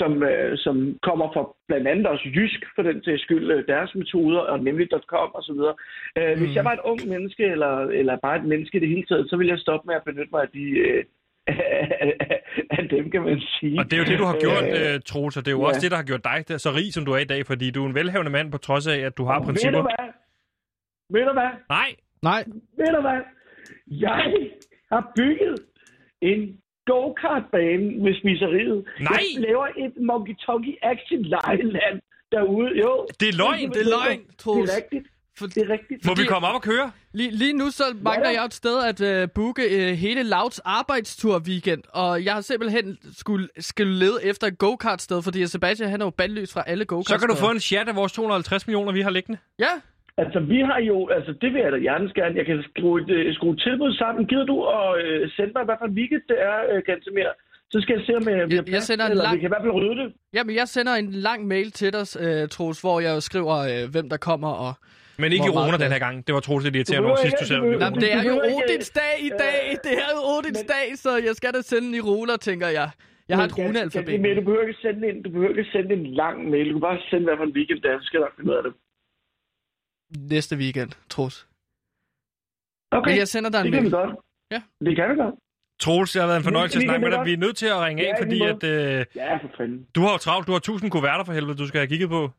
S7: som, øh, som kommer fra blandt andet også Jysk, for den til skyld, øh, deres metoder, og nemlig.com og så videre. Øh, Hvis jeg var et ung menneske, eller, eller bare et menneske i det hele taget, så ville jeg stoppe med at benytte mig af de... Øh, af dem, kan man sige.
S2: Og det er jo det, du har gjort,
S7: Øh,
S2: øh, Troels, og det er jo
S7: ja.
S2: også det, der har gjort dig der, så rig, som du er i dag, fordi du er en velhavende mand på trods af, at du har
S7: Ved
S2: principper.
S7: du hvad? Ved du hvad?
S2: Nej,
S1: Nej,
S7: Ved du hvad? Jeg har bygget en go-kart-bane med spiseriet.
S2: Nej!
S7: Jeg laver et Monkey Tonky Action lejeland derude. Jo.
S2: det er løgn.
S1: det er løgn,
S7: Det er rigtigt.
S1: For,
S7: Det er rigtigt.
S2: Må vi komme op og køre?
S1: lige, lige nu så mangler jeg et sted at uh, booke uh, hele Louds arbejdstur weekend, og jeg har simpelthen skulle, skulle lede efter et go-kart-sted, fordi Sebastian han er jo bandløs fra alle go-kart
S2: Så kan du få en chat af vores 250 millioner, vi har liggende.
S1: Ja,
S7: Altså, vi har jo... Altså, det vil jeg da hjertens gerne. Jeg kan skrue et, øh, skrue et tilbud sammen. Gider du at øh, sende mig, hvad for en weekend det er, øh, Gantemir? Så skal jeg se, om øh, vi har
S1: jeg
S7: plads,
S1: sender en lang-
S7: vi kan i hvert fald rydde det.
S1: Jamen, jeg sender en lang mail til dig, uh, Troels, hvor jeg skriver, uh, hvem der kommer, og...
S2: Men ikke i
S1: Hvor
S2: Rona den her gang. Det var Troels lidt irriterende over sidst, du sagde.
S7: du behøver-
S1: Nå, men det er jo Odins dag i dag! Det er jo Odins dag, så jeg skal da sende i ruller, tænker jeg. Jeg har et
S7: Men
S1: runealfabet.
S7: Men du behøver ikke sende en, du behøver ikke sende en lang mail. Du kan bare sende, hvad for en weekend det er, så skal jeg nok finde ud af det.
S1: Næste weekend, Troels.
S7: Okay,
S1: Men jeg sender dig en
S7: det kan vi
S1: mail.
S7: godt.
S1: Ja.
S7: Det kan vi godt.
S2: Troels, det har været en fornøjelse at snakke med dig. Vi er nødt til at ringe af,
S7: Ja, i
S2: fordi at, øh,
S7: Ja, for fanden.
S2: du har jo travlt. Du har 1000 kuverter for helvede, du skal have kigget på.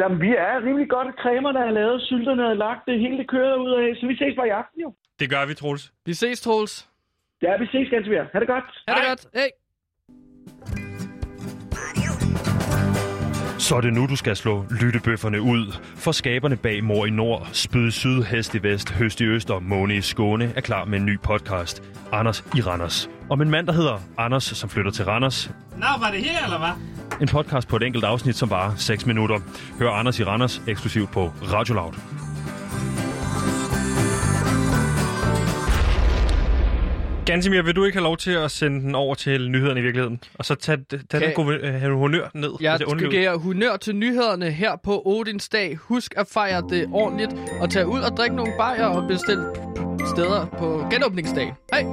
S7: Jamen, vi er rimelig godt. Cremerne er lavet, sylterne er lagt, det hele kører ud af. Så vi ses bare i aften, jo.
S2: Det gør vi, Troels.
S1: Vi ses, Troels.
S7: Ja, vi ses ganske mere. Ha' det godt.
S1: Ha' det
S2: Hej.
S1: godt. Hey.
S3: Så er det nu, du skal slå lyttebøfferne ud. For skaberne bag Mor i Nord, Spyd i Syd, Hest i Vest, Høst i Øst og Måne i Skåne er klar med en ny podcast. Anders i Randers. Om en mand, der hedder Anders, som flytter til Randers.
S8: Nå, var det her, eller hvad?
S3: En podcast på et enkelt afsnit, som varer 6 minutter. Hør Anders i Randers eksklusivt på Radio Loud.
S2: Gansimir, vil du ikke have lov til at sende den over til nyhederne i virkeligheden? Og så tage, tage
S1: Kan-
S2: den gode, øh, honør ned?
S1: Jeg skal give honør til nyhederne her på Odins dag. Husk at fejre det ordentligt og tage ud og drikke nogle bajer og bestille steder på genåbningsdagen. Hej!